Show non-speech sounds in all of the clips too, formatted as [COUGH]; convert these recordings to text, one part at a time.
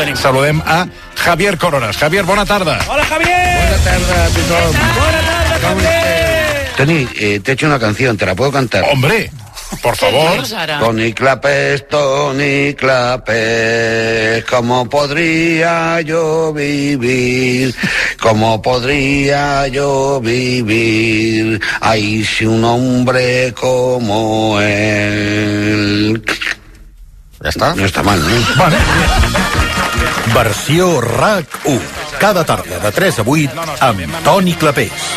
tenim. Saludem a Javier Coronas. Javier, bona tarda. Hola, Javier. Bona tarda a tothom. Bona tarda, Javier. Tony, eh, te he hecho una canción, ¿te la puedo cantar? Hombre, por favor. Tony Clapes, Tony Clapes, ¿cómo podría yo vivir? ¿Cómo podría yo vivir? Ay, si un hombre como él... Ja està? No està mal, ¿no? Vale. Versió RAC 1. Cada tarda de 3 a 8 amb Toni Clapés.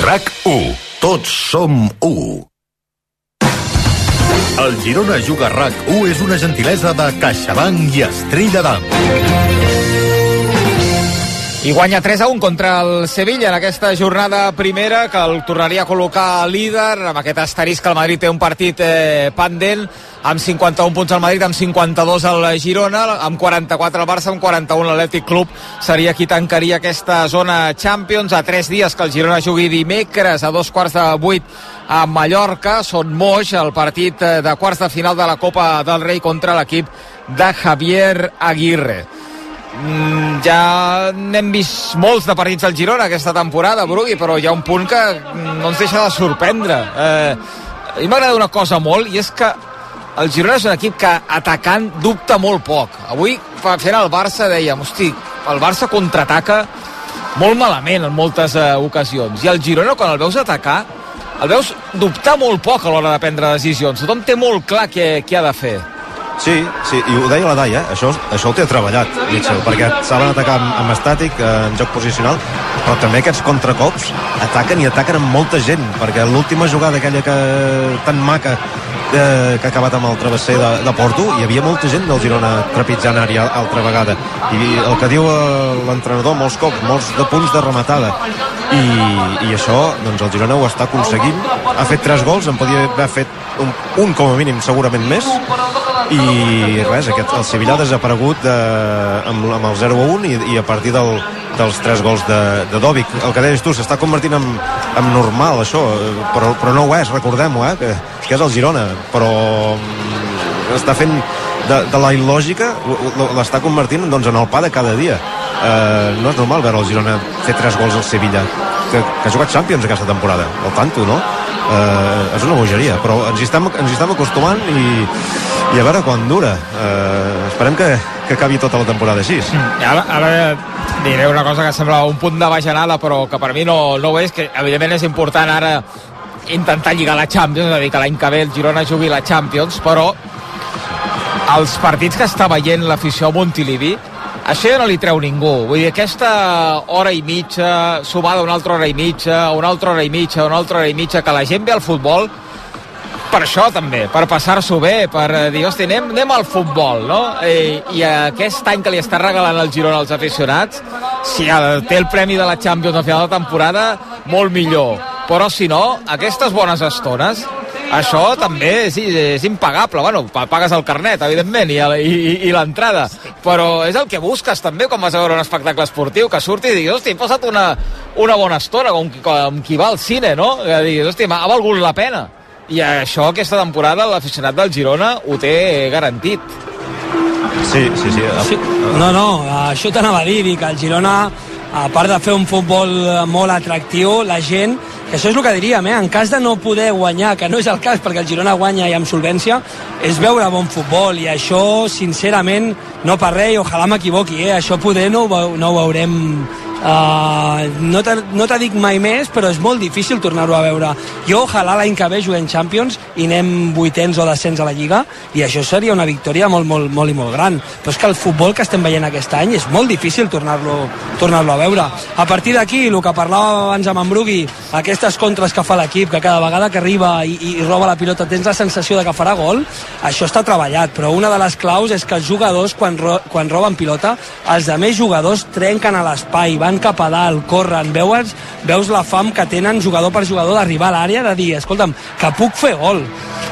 RAC 1. Tots som 1. El Girona Juga RAC 1 és una gentilesa de CaixaBank i Estrella d'Am. I guanya 3 a 1 contra el Sevilla en aquesta jornada primera que el tornaria a col·locar líder. Amb aquest asterisc que el Madrid té un partit eh, pendent amb 51 punts al Madrid, amb 52 al Girona, amb 44 al Barça, amb 41 l'Atlètic Club. Seria qui tancaria aquesta zona Champions. A 3 dies que el Girona jugui dimecres a dos quarts de 8 a Mallorca, són moix el partit eh, de quarts de final de la Copa del Rei contra l'equip de Javier Aguirre. Mm, ja n'hem vist molts de partits del Girona aquesta temporada, Brugui, però hi ha un punt que no ens deixa de sorprendre. Eh, a mi m'agrada una cosa molt, i és que el Girona és un equip que atacant dubta molt poc. Avui, fent el Barça, dèiem, hosti, el Barça contraataca molt malament en moltes eh, ocasions. I el Girona, quan el veus atacar, el veus dubtar molt poc a l'hora de prendre decisions. Tothom té molt clar què, què ha de fer. Sí, sí, i ho deia la Daia, això, això ho té treballat, Mitchell, perquè saben atacar amb, amb estàtic, eh, en joc posicional, però també aquests contracops ataquen i ataquen amb molta gent, perquè l'última jugada aquella que tan maca eh, que ha acabat amb el travesser de, de Porto, hi havia molta gent del Girona trepitjant àrea altra vegada. I el que diu eh, l'entrenador, molts cops, molts de punts de rematada. I, i això, doncs el Girona ho està aconseguint. Ha fet tres gols, en podia haver fet un, un com a mínim, segurament més, i res, aquest, el Sevilla ha desaparegut de, amb, amb el 0-1 i, i a partir del, dels tres gols de, de Dovic el que deies tu, s'està convertint en, en normal això, eh, però, però no ho és recordem-ho, eh, que, que és el Girona però mm, està fent de, de la il·lògica l'està convertint doncs, en el pa de cada dia eh, no és normal veure el Girona fer tres gols al Sevilla que, que ha jugat Champions aquesta temporada al tanto, no? Eh, és una bogeria, però ens hi estem, ens hi estem acostumant i, i a veure quan dura. Eh, esperem que, que acabi tota la temporada així. I ara, ara diré una cosa que sembla un punt de bajanada però que per mi no, no ho és que evidentment és important ara intentar lligar la Champions és a dir, que l'any que ve el Girona jugui la Champions però els partits que està veient l'afició a Montilivi això ja no li treu ningú. Vull dir, aquesta hora i mitja, sumada una altra hora i mitja, una altra hora i mitja, una altra hora i mitja, que la gent ve al futbol per això també, per passar-s'ho bé, per dir, hosti, anem, anem al futbol, no? I, I aquest any que li està regalant el Girona als aficionats, si té el premi de la Champions al final de temporada, molt millor. Però si no, aquestes bones estones, això també és, és impagable. Bueno, pa- pagues el carnet, evidentment, i, i, i, i l'entrada. Però és el que busques també quan vas a veure un espectacle esportiu, que surti i diguis, hosti, he passat una, una bona estona, com, com qui va al cine, no? Que diguis, hosti, m'ha ha valgut la pena. I això aquesta temporada l'aficionat del Girona ho té garantit. sí, sí, sí, Sí. No, no, això t'anava a dir, que el Girona, a part de fer un futbol eh, molt atractiu, la gent, això és el que diríem, eh? en cas de no poder guanyar, que no és el cas perquè el Girona guanya i amb solvència, és veure bon futbol i això, sincerament, no per res, ojalà m'equivoqui, eh? això poder no ho, no ho veurem Uh, no te, no te dic mai més, però és molt difícil tornar-ho a veure. Jo, ojalà l'any que ve juguem Champions i anem vuitens o descens a la Lliga, i això seria una victòria molt, molt, molt i molt gran. Però és que el futbol que estem veient aquest any és molt difícil tornar-lo tornar a veure. A partir d'aquí, el que parlava abans amb en Brugui, aquestes contres que fa l'equip, que cada vegada que arriba i, i roba la pilota tens la sensació de que farà gol, això està treballat, però una de les claus és que els jugadors, quan, ro quan roben pilota, els de més jugadors trenquen a l'espai, van cap a dalt, corren, veus, veus la fam que tenen jugador per jugador d'arribar a l'àrea, de dir, escolta'm, que puc fer gol.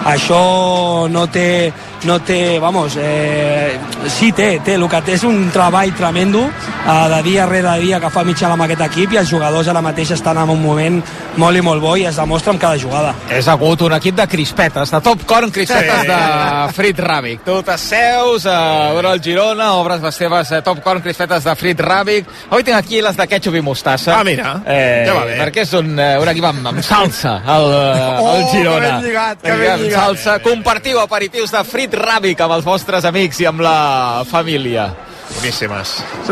això no té, no té vamos, eh, sí té, té, el que té és un treball tremendo eh, de dia rere dia que fa mitja amb aquest equip i els jugadors ara mateix estan en un moment molt i molt bo i es demostra amb cada jugada. És hagut un equip de crispetes, de top corn crispetes sí. de Frit Ràbic. Tu t'asseus a veure el Girona, obres les teves eh, top corn crispetes de Frit Ràbic. Avui tinc aquí les de ketchup i mostassa. Ah, mira, eh, ja va bé. Perquè és un, eh, un equip amb, amb salsa, el, eh, Oh, el Girona. que ben lligat, que ben lligat. salsa. Compartiu aperitius de Frit Ràbic amb els vostres amics i amb la família. Boníssimes.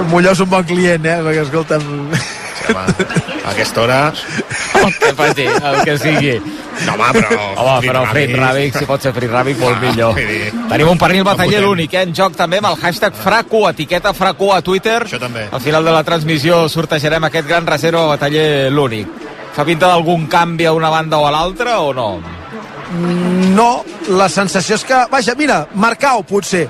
Molló és un bon client, eh? Perquè, escolta'm... Sí, home, a aquesta hora... El que faci, el que sigui. No, home, però... Home, però Frit Ràbic, si pot ser Frit Ràbic, molt Ah, millor. dir, Tenim un pernil bataller potent. únic, eh? En joc també amb el hashtag FRACU, etiqueta FRACU a Twitter. Això també. Al final de la transmissió sortejarem aquest gran reserva bataller l'únic. Fa pinta d'algun canvi a una banda o a l'altra o no? No, la sensació és que... Vaja, mira, Marcau, potser.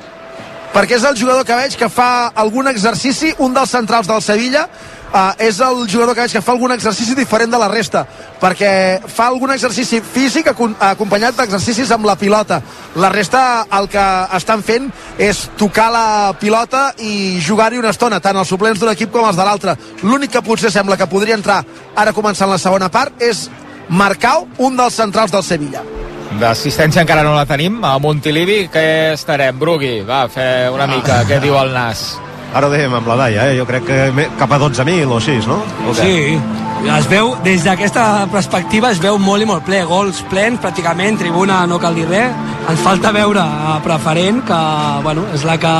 Perquè és el jugador que veig que fa algun exercici, un dels centrals del Sevilla, uh, és el jugador que veig que fa algun exercici diferent de la resta, perquè fa algun exercici físic acompanyat d'exercicis amb la pilota. La resta el que estan fent és tocar la pilota i jugar-hi una estona, tant els suplents d'un equip com els de l'altre. L'únic que potser sembla que podria entrar ara començant la segona part és Marcau, un dels centrals del Sevilla. D'assistència encara no la tenim. A Montilivi, què estarem? Brugui, va, fer una mica. Què diu el nas? Ara ho dèiem amb la Daia, eh? jo crec que cap a 12.000 o així, no? O què? Sí, es veu, des d'aquesta perspectiva es veu molt i molt ple, gols plens pràcticament, tribuna no cal dir res, ens falta veure a preferent que, bueno, és la que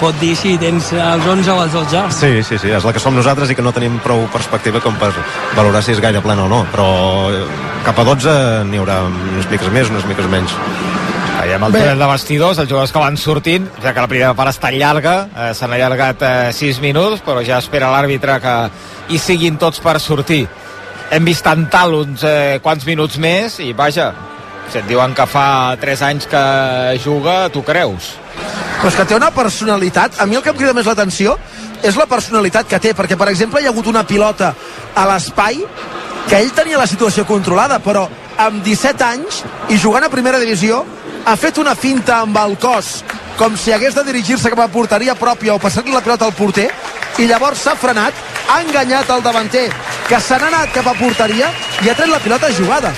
pot dir si tens els 11 o els 12. Sí, sí, sí, és la que som nosaltres i que no tenim prou perspectiva com per valorar si és gaire plena o no, però cap a 12 n'hi haurà unes miques més, unes miques menys. Veiem el túnel de vestidors, els jugadors que van sortint, ja que la primera part està llarga, eh, s'han allargat eh, 6 minuts, però ja espera l'àrbitre que hi siguin tots per sortir. Hem vist en tal uns eh, quants minuts més i vaja, si et diuen que fa 3 anys que juga, tu creus? però és que té una personalitat a mi el que em crida més l'atenció és la personalitat que té, perquè per exemple hi ha hagut una pilota a l'espai que ell tenia la situació controlada però amb 17 anys i jugant a primera divisió ha fet una finta amb el cos com si hagués de dirigir-se cap a porteria pròpia o passar-li la pilota al porter i llavors s'ha frenat, ha enganyat el davanter que se n'ha anat cap a porteria i ha tret la pilota jugada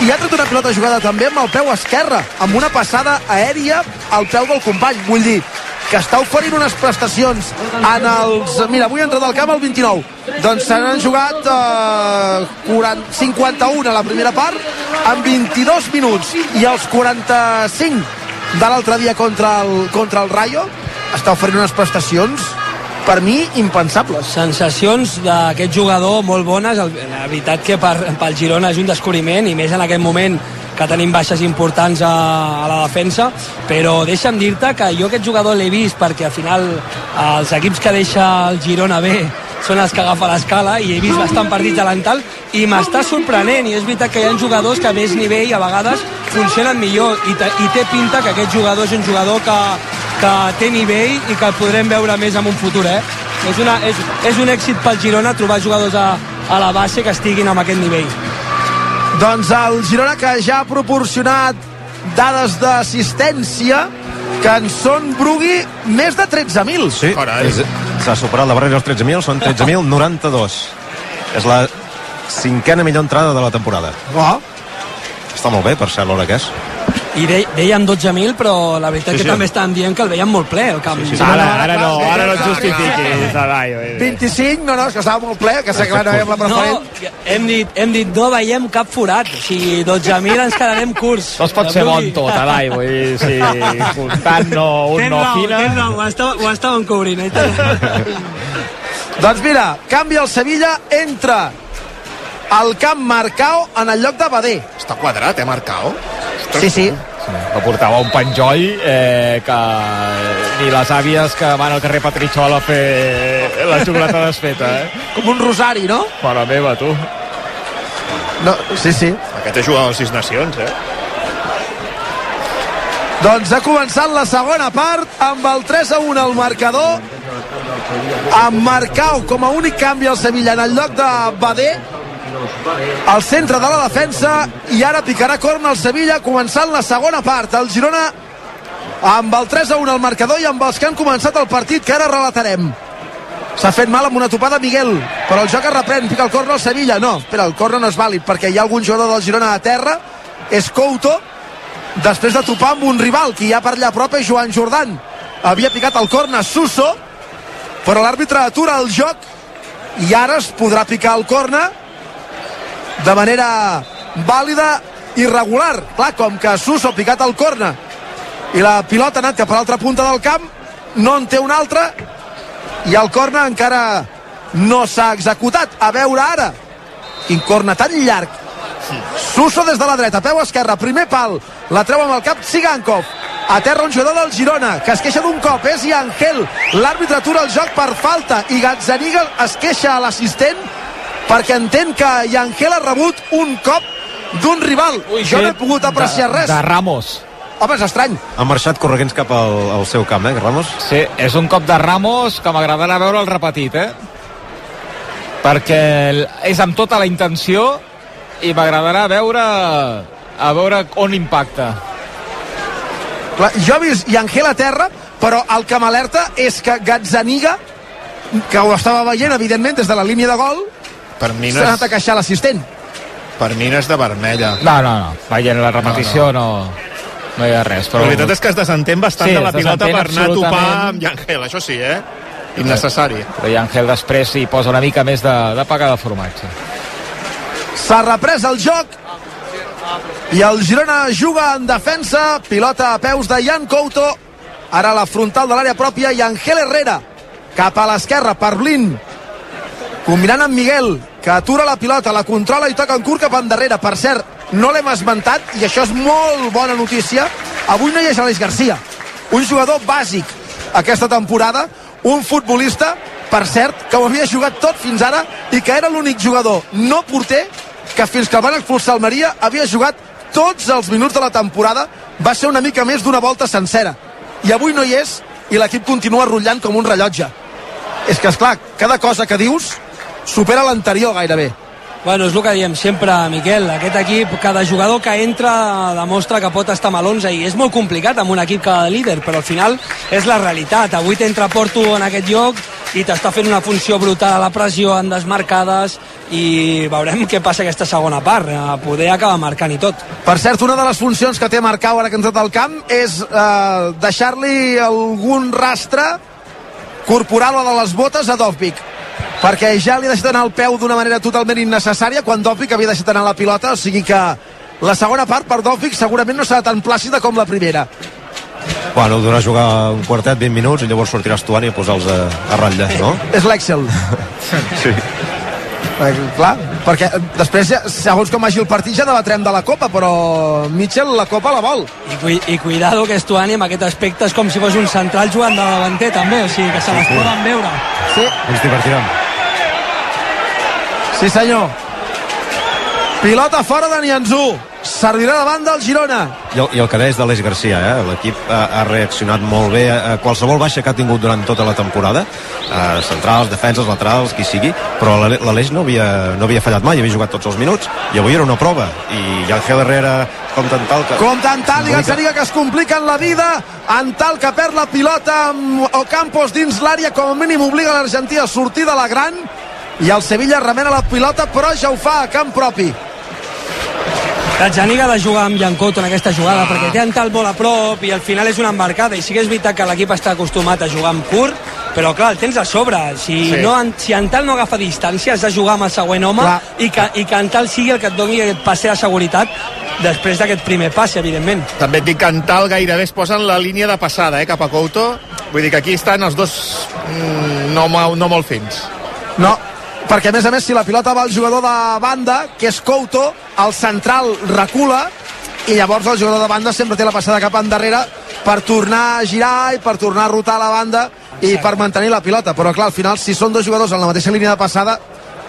i ha tret una pilota jugada també amb el peu esquerre, amb una passada aèria al peu del company. Vull dir, que està oferint unes prestacions en els... Mira, avui ha entrat al camp el 29. Doncs se n'han jugat eh, 40, 51 a la primera part, en 22 minuts. I els 45 de l'altre dia contra el, contra el Rayo està oferint unes prestacions per mi impensables. sensacions d'aquest jugador molt bones la veritat que per, pel Girona és un descobriment i més en aquest moment que tenim baixes importants a, a la defensa però deixa'm dir-te que jo aquest jugador l'he vist perquè al final els equips que deixa el Girona bé són els que agafa l'escala i he vist bastant partits de l'Antal i m'està sorprenent i és veritat que hi ha jugadors que a més nivell a vegades funcionen millor i, i té pinta que aquest jugador és un jugador que, que té nivell i que el podrem veure més en un futur eh? és, una, és, és un èxit pel Girona trobar jugadors a, a la base que estiguin amb aquest nivell Doncs el Girona que ja ha proporcionat dades d'assistència que en són, Brugui, més de 13.000. Sí, s'ha superat la barrera dels 13.000, són 13.092. És la cinquena millor entrada de la temporada. Oh, Està molt bé, per ser l'hora que és. I de, dèiem 12.000 però la veritat Sí, que sí. també estaven dient que el veien molt ple el camp Sí, sí. Ara, ara no, ara no et justifiquis, Adai. 25, no, no, és que estava molt ple, que sé que no veiem la No, preferent. hem dit, hem dit no veiem cap forat, o sigui, 12.000 ens quedarem curts. No es pot ser bon tot, Adai, vull dir, si comptant no, un no fina... tens raó, ho, estava, ho estàvem cobrint. Eh? [LAUGHS] Doncs mira, canvia el Sevilla, entra al camp Marcao en el lloc de Badé. Està quadrat, eh, Marcao? Sí, sí. que portava un penjoll eh, que ni les àvies que van al carrer Patritxol a fer la xocolata desfeta, eh? Com un rosari, no? Mare meva, tu. no sí, sí. Aquest és jugador de sis nacions, eh? Doncs ha començat la segona part amb el 3 a 1 al marcador amb Marcao com a únic canvi al Sevilla en el lloc de Badé al centre de la defensa i ara picarà corna el Sevilla començant la segona part. El Girona amb el 3 a 1 al marcador i amb els que han començat el partit que ara relatarem. S'ha fet mal amb una topada Miguel però el joc es reprèn, pica el corna al Sevilla. No, espera, el corna no és vàlid perquè hi ha algun jugador del Girona a terra. És Couto després de topar amb un rival que hi ha per allà a prop és Joan Jordan havia picat el corna Suso però l'àrbitre atura el joc i ara es podrà picar el corna de manera vàlida i regular. Clar, com que Suso ha picat el corna i la pilota ha anat cap a l'altra punta del camp, no en té un altre i el corna encara no s'ha executat. A veure ara, quin corna tan llarg. Suso des de la dreta, peu esquerra, primer pal, la treu amb el cap Sigankov. A terra un jugador del Girona, que es queixa d'un cop, és Iangel. L'àrbitre atura el joc per falta i Gazzaniga es queixa a l'assistent perquè entén que Iangel ha rebut un cop d'un rival. Ui, jo no he pogut apreciar de, res. De Ramos. Home, és estrany. Ha marxat corregents cap al, al seu camp, eh, Ramos? Sí, és un cop de Ramos que m'agradarà veure el repetit, eh? Perquè és amb tota la intenció i m'agradarà veure a veure on impacta. Clar, jo he vist Iangel a terra, però el que m'alerta és que Gazzaniga, que ho estava veient, evidentment, des de la línia de gol, Per mi no s'ha anat a queixar l'assistent. per mi no és de vermella. No, no, no. Veient la repetició no, no, hi ha res. Però la veritat és que es desentén bastant Sí, de la pilota per anar a topar amb Llangel, això sí, eh? Innecessari. Però i Àngel després hi posa una mica més de, de paga de formatge. S'ha reprès el joc i el Girona juga en defensa, pilota a peus de Jan Couto, ara a la frontal de l'àrea pròpia i Angel Herrera cap a l'esquerra per Blin combinant amb Miguel que atura la pilota, la controla i toca en curt cap endarrere, per cert no l'hem esmentat i això és molt bona notícia. Avui no hi és Aleix Garcia un jugador bàsic aquesta temporada un futbolista per cert, que ho havia jugat tot fins ara i que era l'únic jugador no porter que fins que el van expulsar al Maria havia jugat tots els minuts de la temporada. Va ser una mica més d'una volta sencera. I avui no hi és i l'equip continua rotllant com un rellotge. És que, és clar, cada cosa que dius supera l'anterior gairebé Bueno, és el que diem sempre, Miquel. Aquest equip, cada jugador que entra demostra que pot estar amb l'11 i és molt complicat amb un equip que de líder, però al final és la realitat. Avui t'entra Porto en aquest lloc i t'està fent una funció brutal a la pressió, en desmarcades i veurem què passa aquesta segona part. A poder acabar marcant i tot. Per cert, una de les funcions que té Marcau ara que ha entrat al camp és eh, deixar-li algun rastre corporal o de les botes a Dovvik perquè ja li ha deixat anar el peu d'una manera totalment innecessària quan Dovvik havia deixat anar la pilota, o sigui que la segona part per Dovvik segurament no serà tan plàcida com la primera. Bueno, durà jugar un quartet, 20 minuts, i llavors sortirà Estuani a posar-los a, a ratlla, no? És l'Excel. [LAUGHS] Sí. Perquè, clar, perquè eh, després, ja, segons com vagi el partit, ja debatrem de la Copa, però Mitchell la Copa la vol. I, cui, i cuidado que Estuani amb aquest aspecte és com si fos un central jugant de davanter també, o sigui que se les poden veure. Sí, Ens divertirem. Sí senyor. Pilota fora de Nianzú. Servirà davant del Girona. I el, i el que deia és d'Aleix Garcia, eh? l'equip ha, ha reaccionat molt bé a, a qualsevol baixa que ha tingut durant tota la temporada, eh, centrals, defenses, laterals, qui sigui, però l'Aleix no, havia, no havia fallat mai, havia jugat tots els minuts, i avui era una prova, i Ángel Herrera, com tant tal... Que... Com tant tal, i Gazzaniga que es compliquen la vida en tal que perd la pilota amb Ocampos dins l'àrea, com a mínim obliga l'Argentí a sortir de la gran i el Sevilla remena la pilota però ja ho fa a camp propi Gazzaniga ha de jugar amb Jancoto en aquesta jugada perquè té en tal molt a prop i al final és una embarcada i sí que és veritat que l'equip està acostumat a jugar amb curt però clar, el tens a sobre si, Sí. no, en- si en tal no agafa distància has de jugar amb el següent home Clar. i que, i que en tal sigui el que et doni aquest passe de seguretat després d'aquest primer passe, evidentment També et dic que en tal gairebé es posen la línia de passada, eh, cap a Couto. Vull dir que aquí estan els dos mm, no, no molt fins. no, perquè a més a més si la pilota va al jugador de banda que és Couto, el central recula i llavors el jugador de banda sempre té la passada cap endarrere per tornar a girar i per tornar a rotar la banda i per mantenir la pilota, però clar, al final si són dos jugadors en la mateixa línia de passada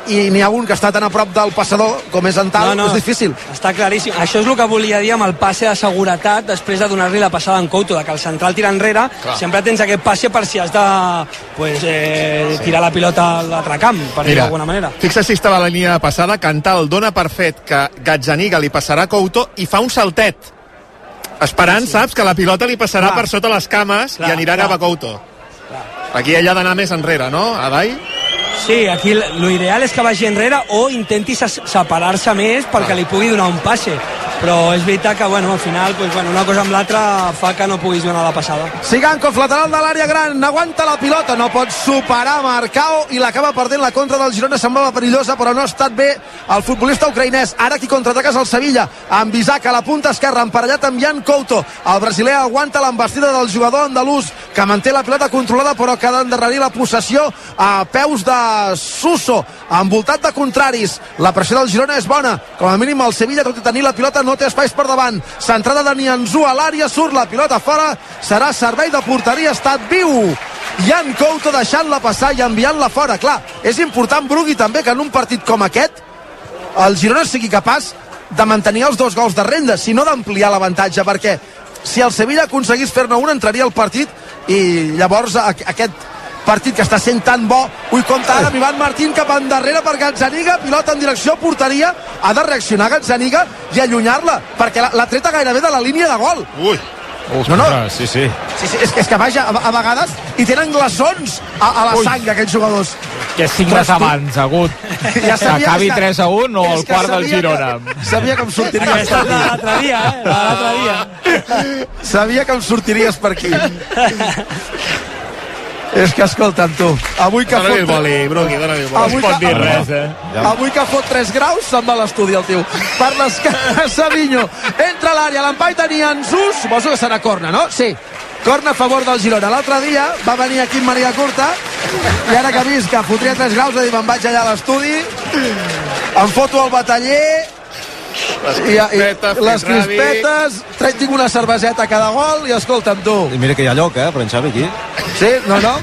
i n'hi ha un que està tan a prop del passador com és en tal, és difícil. Està claríssim. Això és el que volia dir amb el passe de seguretat després de donar-li la passada en Couto, de que el central tira enrere, Clar. sempre tens aquest passe per si has de pues, eh, tirar la pilota a l'altre camp, per dir d'alguna manera. Fixa si estava la línia passada, Cantal dona per fet que Gazzaniga li passarà a Couto i fa un saltet. Esperant, sí. saps, que la pilota li passarà Clar. per sota les cames Clar, i anirà clar. cap a Couto. Aquí ella ha d'anar més enrere, no, Adai? Sí, aquí l- lo ideal és que vagi enrere o intenti se- separar-se més perquè li pugui donar un passe. Però és veritat que, bueno, al final, pues, bueno, una cosa amb l'altra fa que no puguis donar la passada. Sigankov, lateral de l'àrea gran, aguanta la pilota, no pot superar Marcao i l'acaba perdent la contra del Girona, semblava perillosa però no ha estat bé el futbolista ucraïnès. Ara qui contraataca és el Sevilla, amb Isaac a la punta esquerra, emparellat amb Jan Couto. El brasiler aguanta l'embestida del jugador andalús que manté la pilota controlada però que ha d'endarrerir la possessió a peus de Suso, envoltat de contraris. La pressió del Girona és bona. Com a mínim el Sevilla, tot i tenir la pilota no té espais per davant, centrada de Nianzú a l'àrea, surt la pilota fora. Serà servei de porteria, estat viu. Jan Couto deixant-la passar i enviant-la fora, clar, és important Brugui també que en un partit com aquest el Girona sigui capaç de mantenir els dos gols de renda, si no d'ampliar l'avantatge, perquè si el Sevilla aconseguís fer-ne un, entraria al partit i llavors aquest partit que està sent tan bo ui, compta ara amb Ivan Martín cap endarrere per Gazzaniga, pilota en direcció a porteria ha de reaccionar Gazzaniga i allunyar-la, perquè l'ha treta gairebé de la línia de gol Ui, no, no, Sí, sí. sí, sí, és, que- és que vaja, a, a vegades i tenen glaçons a, a la Ui. sang aquests jugadors Que signes Però tu- abans, Agut. [LAUGHS] Ja que sabia acabi que- 3 a 1 o el quart del Girona. que, sabia que em sortiries Aquesta és l'altre dia, eh? L'altre dia. sabia que em sortiries per aquí [LAUGHS] és que escolta'm tu avui que fot boli, Brugui, dona-li el boli. es pot dir res, eh? Avui que fot 3 graus se'n va a l'estudi el tio. Per l'esquerra [LAUGHS] Savinho. Entra a l'àrea, l'empaita Nianzú. Suposo que serà corna, no? Sí. Corna a favor del Girona. L'altre dia va venir aquí en Maria Curta i ara que ha vist que fotria 3 graus ha dit me'n vaig allà a l'estudi em foto el bataller i, i crispetes, les fent ràbi. crispetes trec tinc una cerveseta a cada gol i escolta'm tu I mira que hi ha lloc, eh, per en Xavi aquí. Sí, no, no.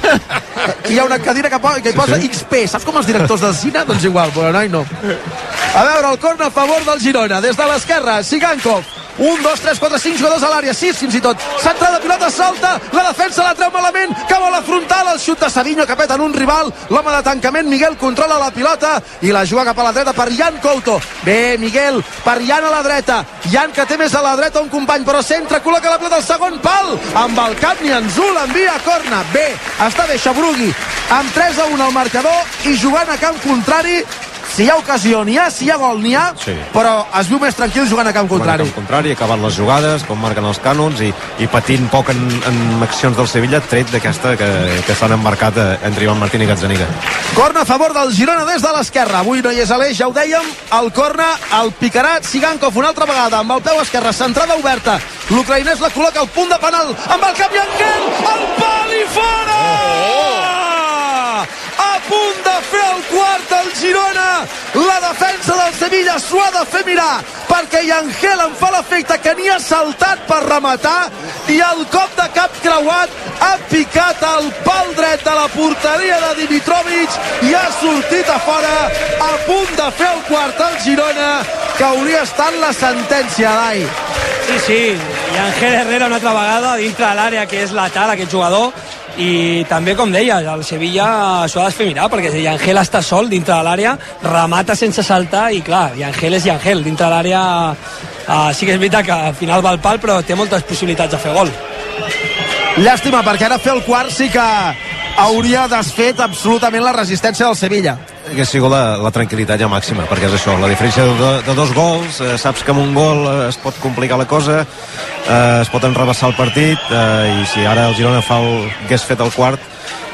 Hi ha una cadira que, po que hi posa XP. Saps com els directors del cine? Doncs igual, però noi no. A veure, el corn a favor del Girona. Des de l'esquerra, Sigankov. 1, 2, 3, 4, 5 jugadors a l'àrea, 6 fins i tot. Centrada, pilota, salta, la defensa la treu malament, que vol afrontar el xut de Savinho que peta en un rival, l'home de tancament, Miguel controla la pilota i la juga cap a la dreta per Jan Couto. Bé, Miguel, per Jan a la dreta. Jan que té més a la dreta un company, però centra, col·loca la pilota al segon pal, amb el cap Nianzú l'envia a corna. Bé, està bé Xabrugui, amb 3 a 1 al marcador i jugant a camp contrari si hi ha ocasió n'hi ha, si hi ha gol n'hi ha, Sí. però es viu més tranquil jugant a camp contrari. Al contrari, acabat les jugades, com marquen els cànons i, i patint poc en, en accions del Sevilla, tret d'aquesta que, que s'han embarcat eh, entre Ivan Martín i Gazzaniga. Corna a favor del Girona des de l'esquerra. Avui no hi és a l'eix, ja ho dèiem. El corna el picarà Sigankov una altra vegada amb el peu esquerre, centrada oberta. L'ucraïnès la col·loca al punt de penal amb el cap i Angel, el pal i fora! A punt de fer el quart del Girona. La defensa del Sevilla s'ho ha de fer mirar perquè Angel en fa l'efecte que n'hi ha saltat per rematar i el cop de cap creuat ha picat el pal dret de la porteria de Dimitrovic i ha sortit a fora a punt de fer el quart al Girona que hauria estat la sentència d'ahir Sí, sí, i Ángel Herrera una altra vegada dintre de l'àrea que és letal aquest jugador i també com deia, el Sevilla s'ho ha de fer mirar perquè si Ángel està sol dintre de l'àrea remata sense saltar i clar, i Ángel és i Ángel dintre de l'àrea uh, sí que és veritat que al final va al pal però té moltes possibilitats de fer gol. Llàstima perquè ara fer el quart sí que hauria desfet absolutament la resistència del Sevilla que sigut la, la tranquil·litat ja màxima, perquè és això, la diferència de, de dos gols, eh, saps que amb un gol eh, es pot complicar la cosa, eh, es pot enrebaçar el partit, eh, i si ara el Girona fa el, hagués fet el quart,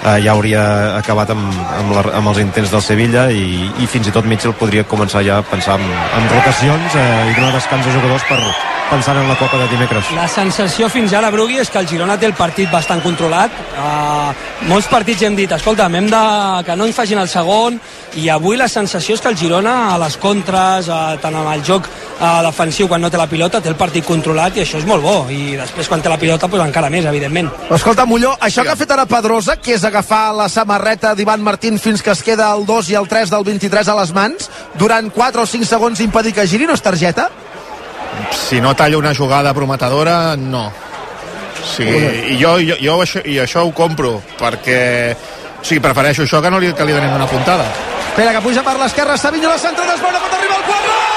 eh, ja hauria acabat amb, amb, la, amb els intents del Sevilla i, i fins i tot Mitchell podria començar ja a pensar en, en rotacions eh, i donar descans a jugadors per, pensant en la Copa de dimecres. La sensació fins ara, Brugui, és que el Girona té el partit bastant controlat. Uh, molts partits hem dit, escolta, hem de que no ens facin el segon, i avui la sensació és que el Girona a les contres, uh, tant amb el joc uh, defensiu quan no té la pilota, té el partit controlat i això és molt bo. I després quan té la pilota, pues, encara més, evidentment. Escolta, Molló, això que ha fet ara Pedrosa, que és agafar la samarreta d'Ivan Martín fins que es queda el 2 i el 3 del 23 a les mans, durant 4 o 5 segons impedir que giri, no és targeta? Si no talla una jugada prometedora, no. Sí, i jo, jo, jo això, i això ho compro, perquè o sigui, prefereixo això que no li, que li donem una puntada. Espera, que puja per l'esquerra, Savinho, la centrada es bona, pot arribar al quart.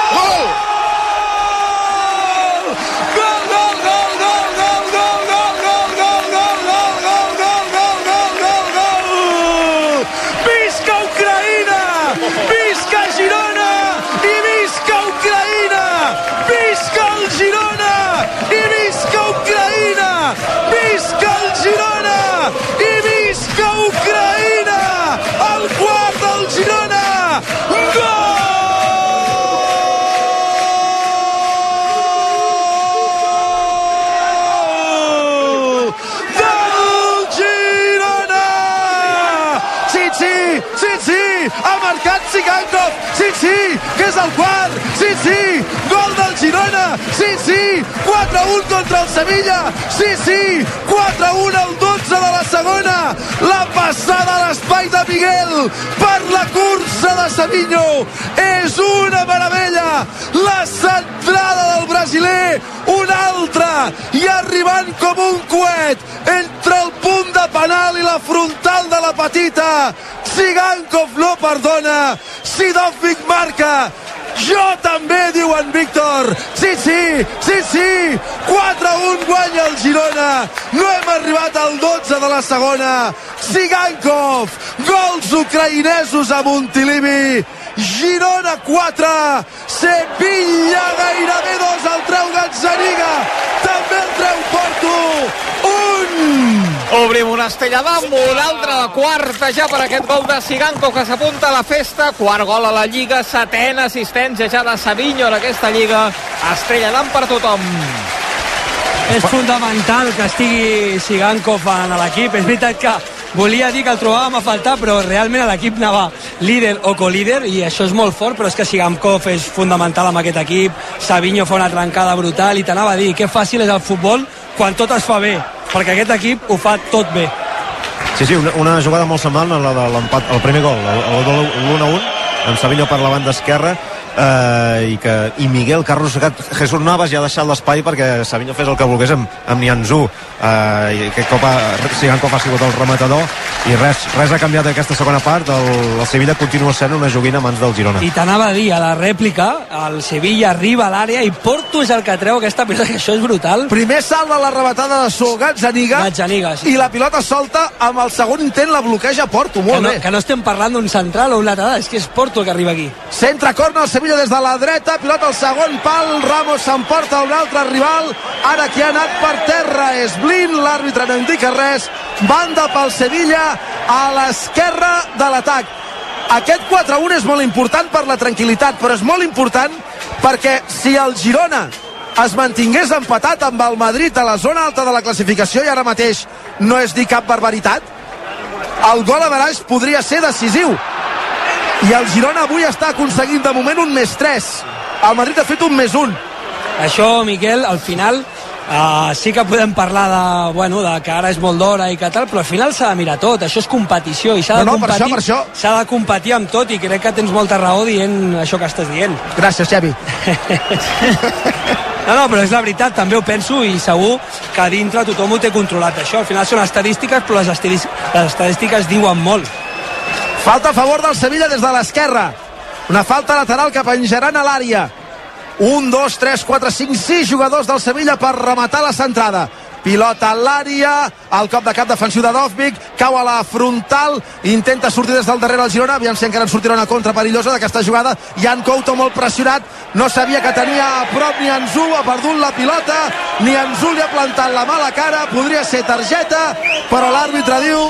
Sigankov! Sí, sí, que és el quart! Sí, sí! Gol del Girona! Sí, sí! 4-1 contra el Sevilla! Sí, sí! 4-1 al 12 de la segona! La passada a l'espai de Miguel per la cursa de Savinho! És una meravella! La centrada del brasiler! Una altra! I arribant com un coet entre penal i la frontal de la petita! Sigankov no perdona! Sidovic marca! Jo també, diu en Víctor. Sí, sí, sí, sí. 4-1 guanya el Girona. No hem arribat al 12 de la segona. Sigankov, gols ucraïnesos a Montilivi. Girona 4, Sevilla gairebé 2, el treu Gazzaniga, també el treu Porto, 1! Obrim una estella d'am, una altra, la quarta ja per aquest gol de Siganco que s'apunta a la festa, quart gol a la Lliga, setena assistència ja de Savinho en aquesta Lliga, estrella d'am per tothom. És fundamental que estigui Sigankov en l'equip. És veritat que volia dir que el trobàvem a faltar, però realment l'equip anava líder o colíder i això és molt fort, però és que Sigankov és fundamental amb aquest equip. Savinho fa una trencada brutal i t'anava a dir que fàcil és el futbol quan tot es fa bé, perquè aquest equip ho fa tot bé. Sí, sí, una, una jugada molt semblant a la de l'empat, el primer gol, el, el gol l'1-1, amb Savinho per la banda esquerra, eh, i, que, i Miguel que arrossegat Jesús Navas i ha deixat l'espai perquè Savinho fes el que volgués amb, amb Nianzú eh, i aquest cop ha, Sigankov ha sigut el rematador i res, res ha canviat aquesta segona part el, el Sevilla continua sent una joguina a mans del Girona I t'anava a dir, a la rèplica, el Sevilla arriba a l'àrea i Porto és el que treu aquesta pilota, que això és brutal. Primer salt de la rematada de So Gazzaniga, Gazzaniga, sí. i la pilota solta amb el segon intent la bloqueja Porto, Que molt no, bé. que no estem parlant d'un central o un lateral, és que és Porto el que arriba aquí. Centre corna el Sevilla des de la dreta, pilota al segon pal, Ramos s'emporta un altre rival, ara qui ha anat per terra és Blin, l'àrbitre no indica res, banda pel Sevilla a l'esquerra de l'atac. Aquest 4-1 és molt important per la tranquil·litat, però és molt important perquè si el Girona es mantingués empatat amb el Madrid a la zona alta de la classificació i ara mateix no és dir cap barbaritat, el gol a Baraix podria ser decisiu i el Girona avui està aconseguint de moment un més 3 el Madrid ha fet un més 1 Això, Miquel, al final uh, sí que podem parlar de, bueno, de que ara és molt d'hora i que tal, però al final s'ha de mirar tot, això és competició i s'ha de, No, no, per competir, això, per això. s'ha de competir amb tot i crec que tens molta raó dient això que estàs dient. gràcies Xavi [LAUGHS] No, no, però és la veritat, també ho penso i segur que a dintre tothom ho té controlat això. Al final són estadístiques, però les, estadis- les estadístiques diuen molt. Falta a favor del Sevilla des de l'esquerra. Una falta lateral que penjaran a l'àrea. 1, 2, 3, 4, 5, 6 jugadors del Sevilla per rematar la centrada. Pilota a l'àrea, el cop de cap defensiu de Dovvik, cau a la frontal, intenta sortir des del darrere el Girona, aviam si encara en sortirà una contra perillosa d'aquesta jugada, Jan Couto molt pressionat, no sabia que tenia a prop ni Anzú, ha perdut la pilota, ni Anzú li ha plantat la mala cara, podria ser targeta, però l'àrbitre diu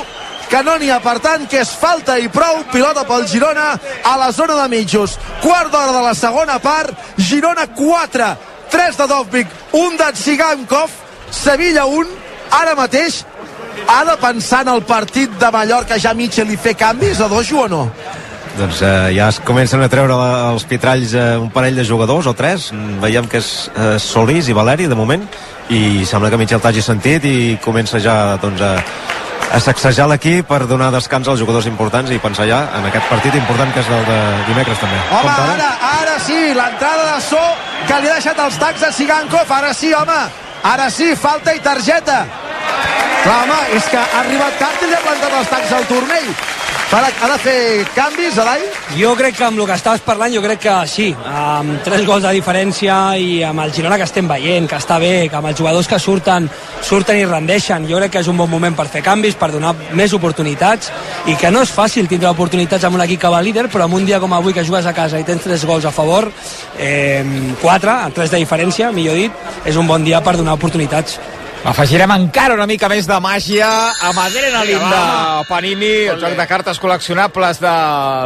que no n'hi ha, per tant, que és falta i prou, pilota pel Girona a la zona de mitjos. Quart d'hora de la segona part, Girona 4, 3 de Dovvik, 1 de Tsigankov, Sevilla 1, ara mateix ha de pensar en el partit de Mallorca ja Mitchell i fer canvis a dojo o no? doncs eh, ja es comencen a treure la, els pitralls eh, un parell de jugadors o tres Mm, veiem que és eh, Solís i Valeri de moment i sembla que Michel t'hagi sentit i comença ja doncs, a, a sacsejar l'equip per donar descans als jugadors importants i pensar ja en aquest partit important que és el de dimecres també Home, Compte ara, ara sí, l'entrada de So que li ha deixat els tacs a Sigankov, ara sí, home, ara sí, falta i targeta. Clar, home, és que ha arribat tard i li ha plantat els tacs al turmell. Ara, ha de fer canvis, Adai? Jo crec que amb el que estaves parlant, jo crec que sí, amb tres gols de diferència i amb el Girona que estem veient, que està bé, que amb els jugadors que surten, surten i rendeixen, jo crec que és un bon moment per fer canvis, per donar més oportunitats i que no és fàcil tindre oportunitats amb un equip que va líder, però en un dia com avui que jugues a casa i tens tres gols a favor, eh, quatre, tres de diferència, millor dit, és un bon dia per donar oportunitats. Afegirem encara una mica més de màgia amb Adrenalin de Panini, el joc de cartes col·leccionables de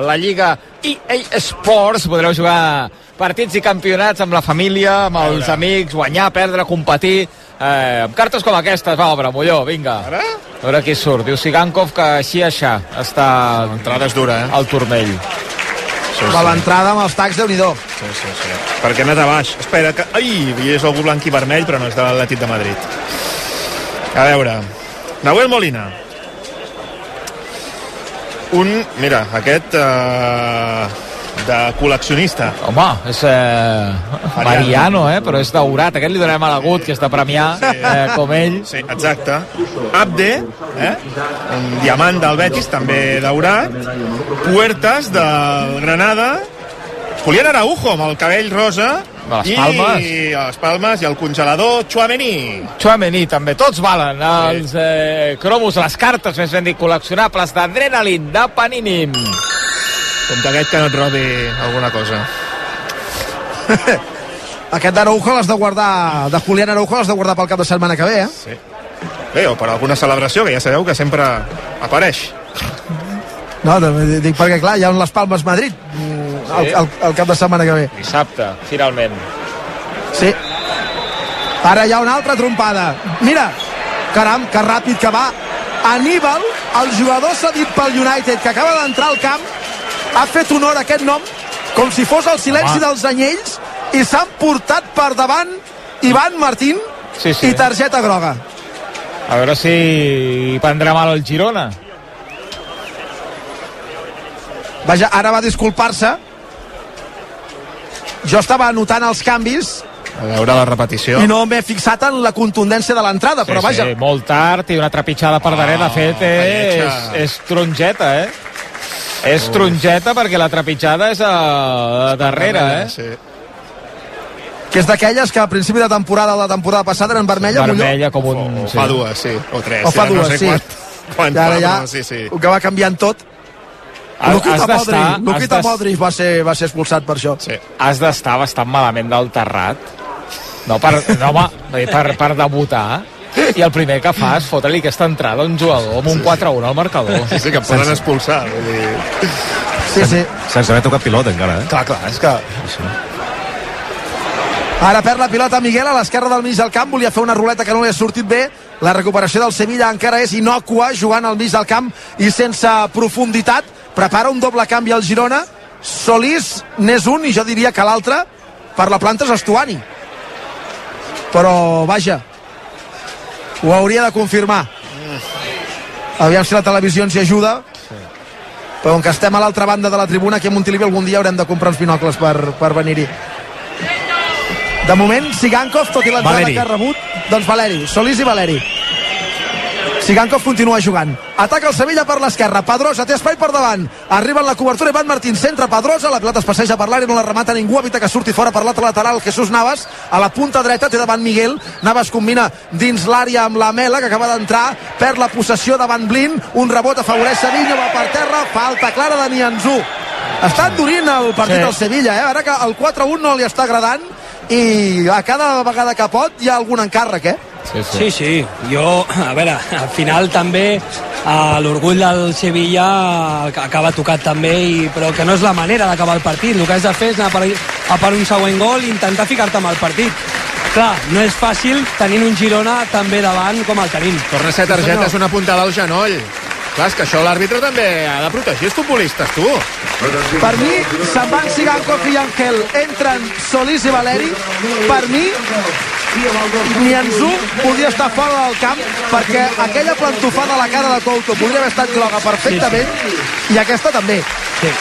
la Lliga EA Sports. Podreu jugar partits i campionats amb la família, amb els amics, guanyar, perdre, competir, eh, amb cartes com aquestes. Va, obre, Molló, vinga. Ara? A veure qui surt. Diu Sigankov que així, aixà, està L'entrada és dura, eh? al turmell. Sí, A l'entrada amb els tacs, déu nhi Sí, sí, sí. Perquè ha anat a baix. Espera, que... Ai, hi és algú blanc i vermell, però no és de l'Atlètic de Madrid. A veure, Nahuel Molina. Un, mira, aquest eh, de col·leccionista. Home, és eh, Mariano, eh? però és daurat. Aquest li donarem a l'agut, que és de premiar, eh, com ell. Sí, exacte. Abde, eh? un diamant del Betis, també daurat. Puertas del Granada. Julián Araujo, amb el cabell rosa. De les Palmes. I les Palmes i el congelador Chouameni. Chouameni també, tots valen els eh, cromos, les cartes més ben dit col·leccionables d'Adrenalin, de Panini Compte aquest que no et robi alguna cosa. [LAUGHS] Aquest d'Araujo l'has de guardar, de Julián Araujo l'has de guardar pel cap de setmana que ve, eh? Sí. Bé, o per alguna celebració, que ja sabeu que sempre apareix. No, dic perquè, clar, hi ha les Palmes Madrid mm, el, el, el cap de setmana que ve. dissabte, finalment Sí. Ara hi ha una altra trompada. Mira, caram, que ràpid que va. Aníbal, el jugador cedit pel United, que acaba d'entrar al camp, ha fet honor a aquest nom com si fos el silenci Home. dels anyells i s'han portat per davant Ivan Martín Sí, sí. i targeta groga. a veure si prendrà mal el Girona Vaja, ara va disculpar-se. Jo estava anotant els canvis A veure la repetició. i no m'he fixat en la contundència de l'entrada, però vaja, sí, molt tard i una trepitjada per darrere de fet és, lletja. és tronjeta eh? És tronjeta perquè la trepitjada és a, a darrere eh? Sí. que és d'aquelles que a principi de temporada la temporada passada eren vermella, Molló. vermella com un... O, o fa dues, sí. O tres. O fa ja dues, no sé sí. Quant, quant I ara ja, però sí, sí. que va canviant tot. Has- Lukita Modric, Lukita Modric va ser, va ser expulsat per això. sí. has d'estar bastant malament del terrat no per, no, home, per, per debutar i el primer que fa és fotre-li aquesta entrada a un jugador amb un 4-1 al marcador Sí, sí, que em poden expulsar. Vull dir... Sí, sí. sense haver tocat pilota encara eh? Clar, clar, és que... Ara perd la pilota Miguel a l'esquerra del mig del camp, volia fer una ruleta que no li ha sortit bé. La recuperació del Sevilla encara és inocua, jugant al mig del camp i sense profunditat. Prepara un doble canvi al Girona. Solís n'és un i jo diria que l'altre per la planta és Estuani. Però, vaja, ho hauria de confirmar. Aviam si la televisió ens hi ajuda. Però com que estem a l'altra banda de la tribuna, aquí a Montilivi algun dia haurem de comprar uns binocles per, per venir-hi. De moment, Sigankov, tot i l'entrada que ha rebut, doncs Valeri, Solís i Valeri. Sigankov continua jugant. Ataca el Sevilla per l'esquerra. Pedrosa té espai per davant. Arriba en la cobertura Ivan Martín. Centra Pedrosa. La pilota es passeja per l'àrea. No la remata ningú. Evita que surti fora per l'altre lateral. Jesús Navas. A la punta dreta té davant Miguel. Navas combina dins l'àrea amb la Mela, que acaba d'entrar. Perd la possessió davant Blin. Un rebot afavoreix Sevilla. Va per terra. Falta clara de Nianzú. Està endurint el partit Sí. del Sevilla, eh? Ara que el 4-1 no li està agradant i a cada vegada que pot hi ha algun encàrrec, eh? Sí, Sí, sí. Jo, a veure, al final també eh, l'orgull del Sevilla acaba tocat també, i, però que no és la manera d'acabar el partit. El que has de fer és anar per, a per un següent gol i intentar ficar-te amb el partit. Clar, no és fàcil tenint un Girona també davant com el tenim. Torna a ser targeta, és una puntada al genoll. Clar, és que això l'àrbitre també ha de protegir els futbolistes, tu. Per mi, se'n van Sigankov i Angel, entren Solís i Valeri. Per mi, Nianzú podia estar fora del camp perquè aquella plantofada a la cara de Couto podria haver estat groga perfectament i aquesta també. Sí.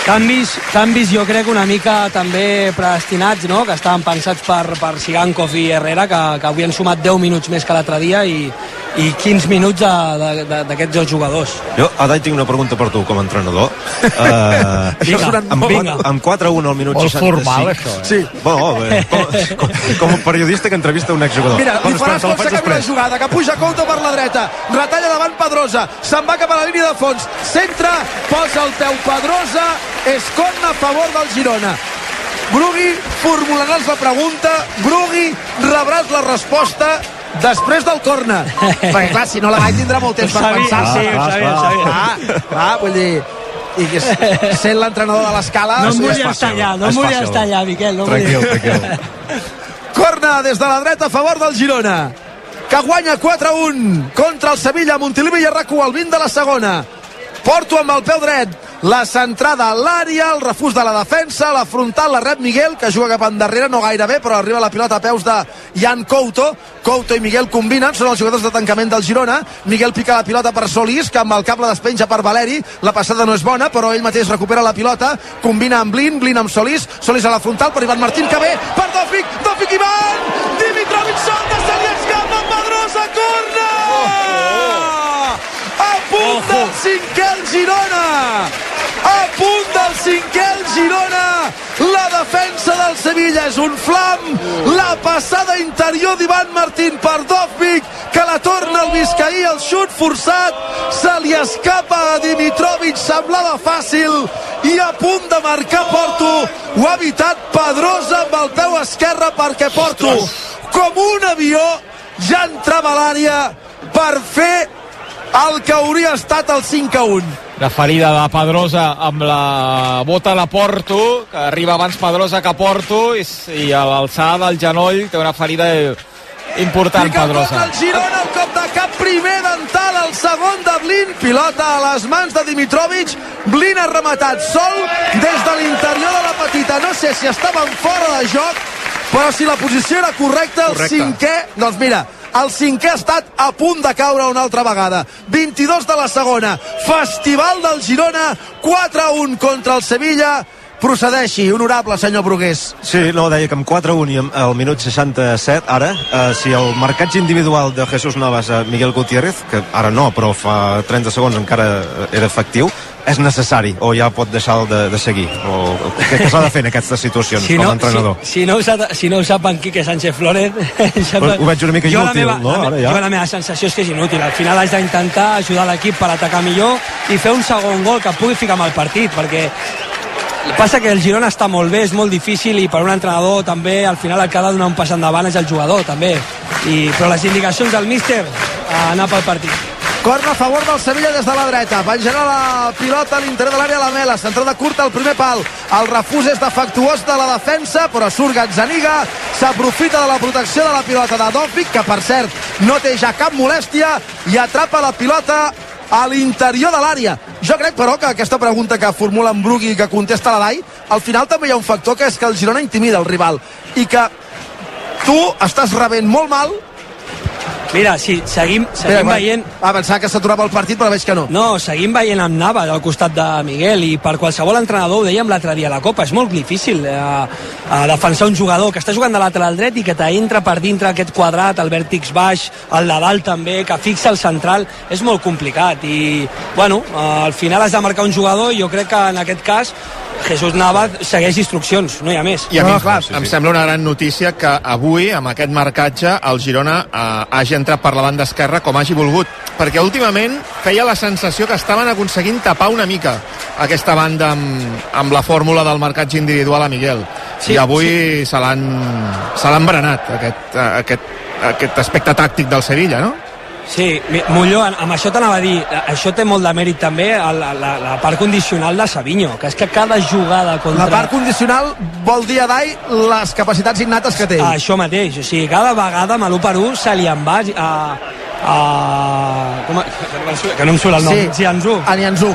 Canvis, canvis jo crec una mica també predestinats, no? que estaven pensats per, per Sigankov i Herrera, que, que avui han sumat 10 minuts més que l'altre dia i, i 15 minuts d'aquests dos jugadors. Jo, Adai, tinc una pregunta per tu com a entrenador. [LAUGHS] Uh, Vinga, amb, vinga. amb 4-1 al minut Molt 65. formal, això, eh? Sí. Bueno, eh, [LAUGHS] com, com, com a periodista que entrevista un exjugador. Mira, li Bueno, faràs espera, com te la jugada, que puja Couto per la dreta, retalla davant Pedrosa, se'n va cap a la línia de fons, centra, posa el peu Pedrosa, escorna a favor del Girona. Brugui, formularàs la pregunta, Brugui, rebràs la resposta després del corna. Perquè, clar, si no la vaig tindrà molt temps per pensar. sí, ho sabia, ho sabia. Clar, clar, vull dir... I que sent l'entrenador de l'escala... No em volia fàcil. estar allà, no em volia fàcil. estar allà, Miquel. No Tranquil, tranquil. Corna des de la dreta a favor del Girona que guanya 4-1 contra el Sevilla Montilivi i Arracu al 20 de la segona Porto amb el peu dret la centrada a l'àrea, el refús de la defensa, la frontal la rep Miguel, que juga cap endarrere, no gaire bé, però arriba la pilota a peus de Jan Couto. Couto i Miguel combinen, són els jugadors de tancament del Girona. Miguel pica la pilota per Solís, que amb el cap la despenja per Valeri. La passada no és bona, però ell mateix recupera la pilota, combina amb Blin, Blin amb Solís, Solís a la frontal per Ivan Martín, que ve per Dòfic, Dòfic Ivan, Dimitrovic solta, se li escapa Pedrosa, corna! A punt del cinquè el Girona! A punt del cinquè el Girona! La defensa del Sevilla és un flam! La passada interior d'Ivan Martín per Dovvik, que la torna al Vizcaí, el xut forçat, se li escapa a Dimitrovic, semblava fàcil, i a punt de marcar Porto, ho ha evitat Pedrosa amb el peu esquerre perquè Porto, com un avió, ja entrava a l'àrea per fer el que hauria estat el 5 a 1. La ferida de Pedrosa amb la bota de Porto, que arriba abans Pedrosa que Porto, i, i a l'alçada del genoll té una ferida important, Pedrosa. el Girona, el cop de cap primer dental, el segon de Blin, pilota a les mans de Dimitrovic, Blin ha rematat sol des de l'interior de la petita, no sé si estaven fora de joc, però si la posició era correcta, el Correcte. cinquè, doncs mira, el cinquè ha estat a punt de caure una altra vegada. 22 de la segona. Festival del Girona, 4 a 1 contra el Sevilla. Procedeixi, honorable senyor Brugués. Sí, no, deia que amb 4-1 i al minut 67, ara, eh, si el marcatge individual de Jesús Navas a Miguel Gutiérrez, que ara no, però fa 30 segons encara eh, era efectiu, és necessari o ja pot deixar de, de seguir? O, o què, s'ha de fer en aquestes situacions Si com a entrenador? si, si, no ho sap, si no ho sap en Quique Sánchez Flores [LAUGHS] Ho- ho veig una mica jo la inútil, meva, no? la, Ara me- ja. jo la meva sensació és que és inútil al final has d'intentar ajudar l'equip per atacar millor i fer un segon gol que pugui ficar amb el partit perquè passa que el Girona està molt bé, és molt difícil i per un entrenador també al final el que ha de donar un pas endavant és el jugador també I, però les indicacions del míster a anar pel partit Corna a favor del Sevilla des de la dreta. Penjarà la pilota a l'interior de l'àrea la Mela. Centrada curta al primer pal. El refús és defectuós de la defensa, però surt Gazzaniga. S'aprofita de la protecció de la pilota de Dòfic, que per cert no té ja cap molèstia, i atrapa la pilota a l'interior de l'àrea. Jo crec, però, que aquesta pregunta que formula en Brugui i que contesta la Dai, al final també hi ha un factor que és que el Girona intimida el rival i que tu estàs rebent molt mal mira, si seguim, seguim Mira, veient Ah, pensava que s'aturava el partit, però veig que no. No, seguim veient amb Navas al costat de Miguel i per qualsevol entrenador, ho dèiem l'altre dia a la Copa, és molt difícil eh, a defensar un jugador que està jugant de lateral dret i que t'entra per dintre aquest quadrat, el vèrtex baix, el de dalt també, que fixa el central, és molt complicat i, bueno, eh, al final has de marcar un jugador i jo crec que en aquest cas Jesús Navas segueix instruccions, no hi ha més. I a mi No, clar, em sembla una gran notícia que avui, amb aquest marcatge, el Girona eh, hagi entrat per la banda esquerra com hagi volgut. Perquè últimament feia la sensació que estaven aconseguint tapar una mica aquesta banda amb, amb la fórmula del marcatge individual a Miguel. Sí, I avui l'han se l'han berenat, aquest, eh, aquest aquest aspecte tàctic del Sevilla, no? Sí, Molló, amb això t'anava a dir, això té molt de mèrit també, la, la, la part condicional de Savinho, que és que cada jugada contra... La part condicional vol dir a Dai les capacitats innates que té. Això mateix, o sigui, cada vegada amb l'1 per 1 se li en va a... a com a, que no em surt el nom, Sí. Jianzhu. A Nianzú.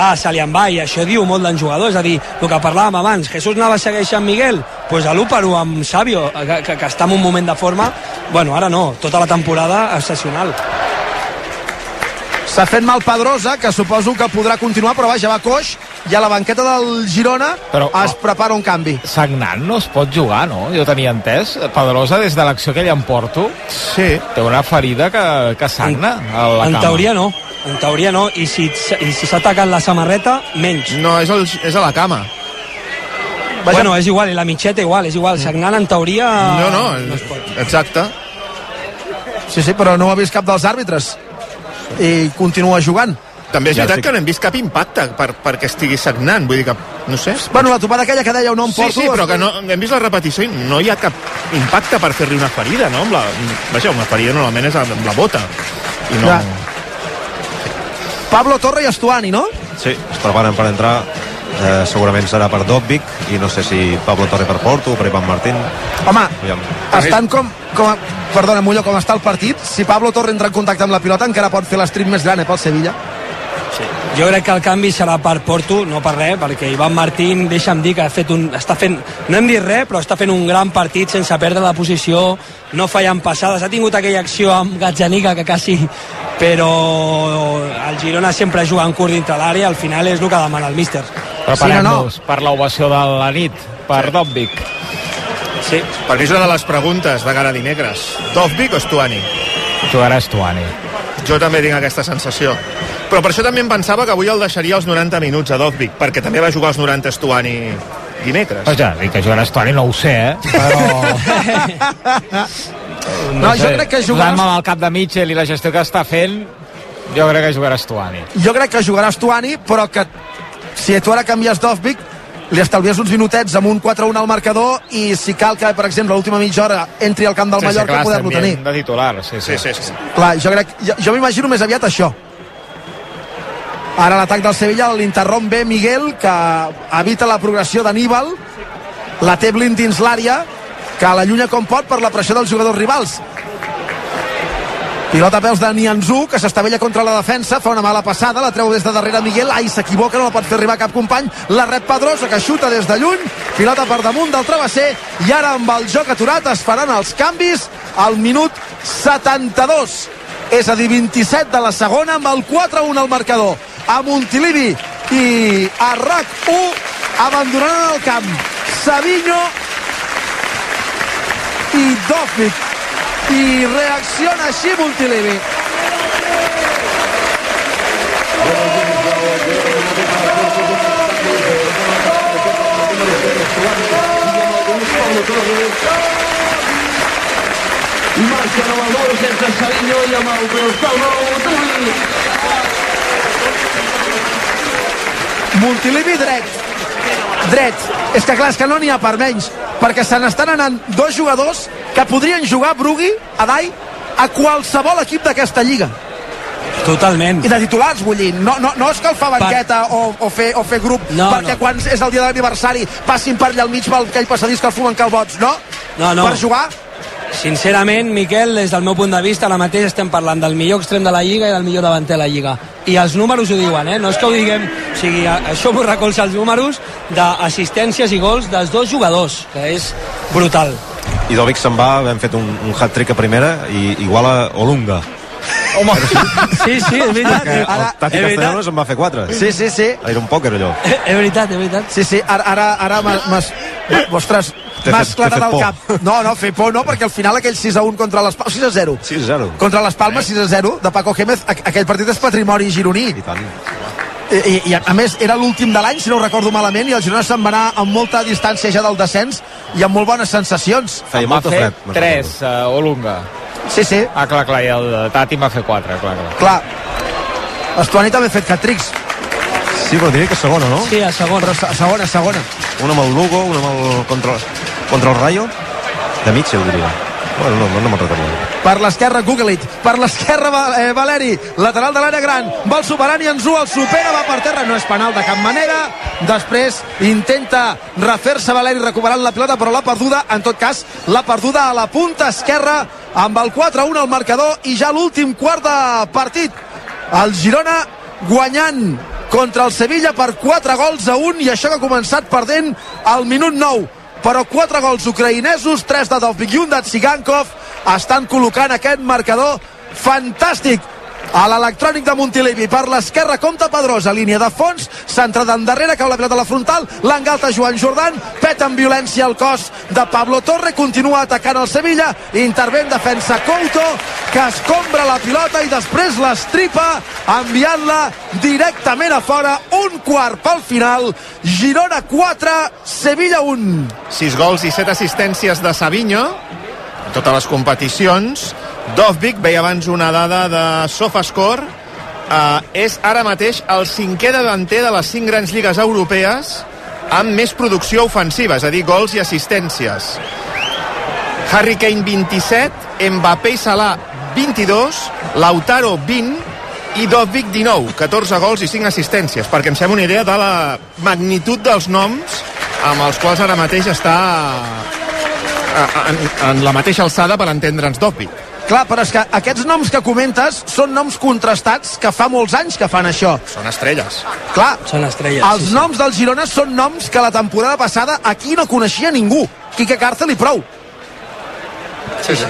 Ah, se li en va i això diu molt d'en jugador, és a dir, el que parlàvem abans, Jesús Nava segueix amb Miguel, pues a l'1 per 1 amb Sabio, que, que, que està en un moment de forma, bueno, ara no, tota la temporada excepcional. S'ha fet mal Pedrosa, que suposo que podrà continuar, però vaja, va coix, i a la banqueta del Girona Però- es prepara un canvi. Sagnant no es pot jugar, no? Jo tenia entès. Pedrosa, des de l'acció que ell em porto, Sí. té una ferida que, que sagna a la en cama. teoria no, en teoria no, i si, i si s'ha tacat la samarreta, menys. No, és, el, és a la cama. Vaja. Bueno, és igual, i la mitxeta igual, és igual. Sagnant, en teoria... No, no, no es pot. exacte. Sí, sí, però no ho ha vist cap dels àrbitres. I continua jugant. També és Ja veritat estic- que no hem vist cap impacte per, perquè estigui sagnant, vull dir que, no sé... Bueno, la topada aquella que deia no em Sí, porto... sí, però que no, hem vist la repetició i no hi ha cap impacte per fer-li una ferida, no? Amb la, vaja, una ferida normalment és amb la bota. I no... Ja. Pablo Torre i Estuani, no? Sí, es preparen per entrar. Eh, segurament serà per Dobbic i no sé si Pablo Torre per Porto o per Ivan Martín. Home, Aviam. estan com... com a, perdona, Mullo, com està el partit, si Pablo Torre entra en contacte amb la pilota encara pot fer l'estrip més gran eh, pel Sevilla. Jo crec que el canvi serà per Porto, no per res, perquè Ivan Martín, deixa'm dir que ha fet un, està fent, no hem dit res, però està fent un gran partit sense perdre la posició, no fallant passades, ha tingut aquella acció amb Gatzanica que quasi, però el Girona sempre juga en curt dintre l'àrea, al final és el que demana el míster. Preparem-nos per l'ovació de la nit, per sí. Dobbic. Sí, Per mi és una de les preguntes de cara a dimecres. Dovvik o Stuani? Jugarà Estuani. Jo també tinc aquesta sensació. Però per això també em pensava que avui el deixaria els 90 minuts a Dovvik, perquè també va jugar els 90 Stuani dimecres. Vaja, dir que jugarà Estuani no ho sé, eh? Però... [LAUGHS] No, jo crec que jugarà... Posant-me al cap de Mitchell i la gestió que està fent, jo crec que jugarà Estuani. Jo crec que jugarà Estuani, però que si tu ara canvies Dovvik, li estalvies uns minutets amb un 4-1 al marcador i si cal que, per exemple, l'última mitja hora entri al camp del Mallorca, clar, poder-lo tenir. De titular, sí, sí. Sí, sí, sí. Clar, jo crec... Jo, jo m'imagino més aviat això. Ara l'atac del Sevilla l'interromp bé Miguel, que evita la progressió d'Aníbal, la té blind dins l'àrea, que l'allunya com pot per la pressió dels jugadors rivals. Pilota a peus de Nianzú, que s'estavella contra la defensa, fa una mala passada, la treu des de darrere Miguel, ai, s'equivoca, no la pot fer arribar cap company, la rep Pedrosa, que xuta des de lluny, pilota per damunt del travesser, i ara amb el joc aturat es faran els canvis al minut 72. És a dir, 27 de la segona, amb el 4-1 al marcador. A Montilivi i a RAC1 abandonaran el camp. Savinho i Dovvik i reacciona així Montilivi Marca nou el gol sense Savinho i amb el Brustal nou Montilivi dret dret és que clar, és que no n'hi ha per menys perquè se n'estan anant dos jugadors que podrien jugar Brugui, Adai a qualsevol equip d'aquesta lliga totalment. i de titulars vull dir, no, no, no és que el fa banqueta o, o, fer, o fer grup No, perquè no. quan és el dia de l'aniversari passin per allà al mig pel aquell passadís que el fumen calbots, no? No, no. per jugar Sincerament, Miquel, des del meu punt de vista, ara mateix estem parlant del millor extrem de la Lliga i del millor davanter de la Lliga. I els números ho diuen, eh? No és que ho diguem... O sigui, això m'ho recolza els números d'assistències i gols dels dos jugadors, que és brutal. I Dovic se'n va, hem fet un, un hat-trick a primera i igual a Olunga. Home, sí, sí, és veritat. [LAUGHS] Que el Tati. Castellanos en va fer quatre. sí, sí, sí Era un pòquer, allò. [LAUGHS] És veritat, és veritat. Sí, sí, ara, ara, ara m'has- Ostres, Clarat fet el por. cap. No, no, fer por no, perquè al final aquell 6 a 1 contra les Palmes... 6 a 0. 6 0. Contra les Palmes 6 a 0 de Paco Gémez, aqu- aquell partit és patrimoni gironí. I tant. I, i, a més era l'últim de l'any, si no ho recordo malament, i el Girona se'n va anar amb molta distància ja del descens i amb molt bones sensacions. Feia va fer fred. me'n 3, uh, Olunga. Sí, sí, Ah, clar, clar, i el Tati m'ha fet 4, clar, clar. clar. Estuani també ha fet recordo. Sí, però diria que segona, no? Sí, a segon. però se- segona, segona. Una amb el Lugo, una amb el... contra, contra el Rayo. De Mitchell, diria. Bueno, no, no, no me'n recordo. per l'esquerra Gugelit, per l'esquerra eh, Valeri, lateral de l'àrea gran vol superant i Anzú el supera, va per terra no és penal de cap manera, després intenta refer-se Valeri recuperant la pilota però l'ha perduda, en tot cas l'ha perduda a la punta esquerra amb el 4-1 al marcador i ja l'últim quart de partit el Girona guanyant contra el Sevilla per 4 gols a 1 i això que ha començat perdent al minut 9 però 4 gols ucraïnesos 3 de Dovbyk i un de Tsigankov estan col·locant aquest marcador fantàstic. A l'electrònic de Montilivi per l'esquerra compta Pedrosa, línia de fons centrada endarrere, cau la pilota a la frontal l'engalta Joan Jordan, peta amb violència el cos de Pablo Torre continua atacant el Sevilla, intervé en defensa Couto, que escombra la pilota i després l'estripa enviant-la directament a fora. Un quart pel final. Girona 4, Sevilla 1 6 gols i 7 assistències de Savinho en totes les competicions. Dovvik, veia abans una dada de Sofascore. Eh, és ara mateix el cinquè davanter de les 5 grans lligues europees amb més producció ofensiva, és a dir, gols i assistències. Harry Kane 27 Mbappé i Salah 22 Lautaro 20 i Dovvik 19, 14 gols i 5 assistències, perquè em sembla una idea de la magnitud dels noms amb els quals ara mateix està eh, en, en la mateixa alçada per entendre'ns Dovvik. Clar, però és que aquests noms que comentes són noms contrastats que fa molts anys que fan això. Són estrelles. Clar, Són estrelles. els sí, sí. noms del Girona són noms que la temporada passada aquí no coneixia ningú. Quique Càrcel i prou. Sí, sí.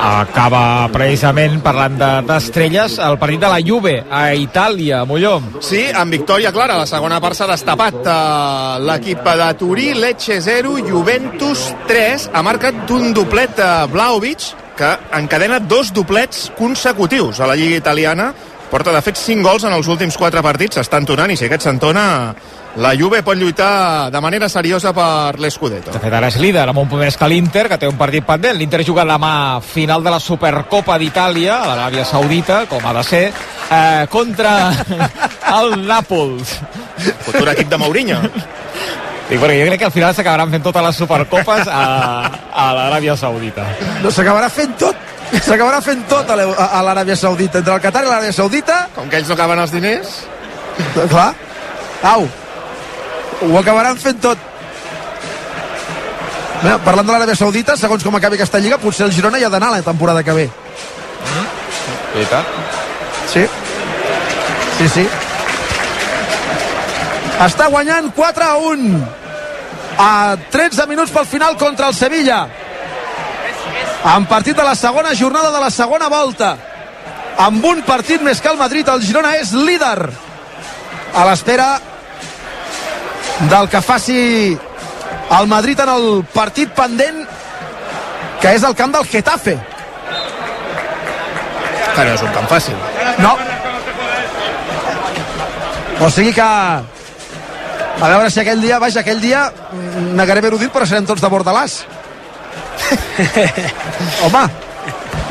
Acaba precisament parlant de- d'estrelles el partit de la Juve a Itàlia, Molló. Sí, amb victòria clara. La segona part s'ha destapat eh, l'equip de Turí, Lecce 0, Juventus 3. Ha marcat un doblet de Vlaovic, que encadena dos doblets consecutius a la Lliga Italiana. Porta, de fet, 5 gols en els últims 4 partits. S'està entonant i si aquest s'entona, la Juve pot lluitar de manera seriosa per l'Scudetto. De fet, ara és líder, amb un punt més que l'Inter, que té un partit pendent. L'Inter juga demà final de la Supercopa d'Itàlia, a l'Aràbia Saudita, com ha de ser, eh, contra [LAUGHS] el Nàpols. Futur equip de Mourinho. Dic, perquè jo crec que al final s'acabaran fent totes les Supercopes a, a l'Aràbia Saudita. No s'acabarà fent tot. S'acabarà fent tot a l'Aràbia Saudita. Entre el Qatar i l'Aràbia Saudita, Com que ells no acaben els diners, clar, au, ho acabaran fent tot. Bé, parlant de l'Aràbia Saudita, segons com acabi aquesta lliga, potser el Girona hi ha d'anar la temporada que ve. Veritat? Sí. Sí, sí. Està guanyant 4 a 1 a 13 minuts pel final contra el Sevilla. En partit de la segona jornada de la segona volta. Amb un partit més que el Madrid, el Girona és líder. A l'espera del que faci el Madrid en el partit pendent que és el camp del Getafe. que no és un camp fàcil. No. O sigui que... A veure si aquell dia, vaja, aquell dia negaré haver-ho dit, però serem tots de Bordalàs. [LAUGHS] Home,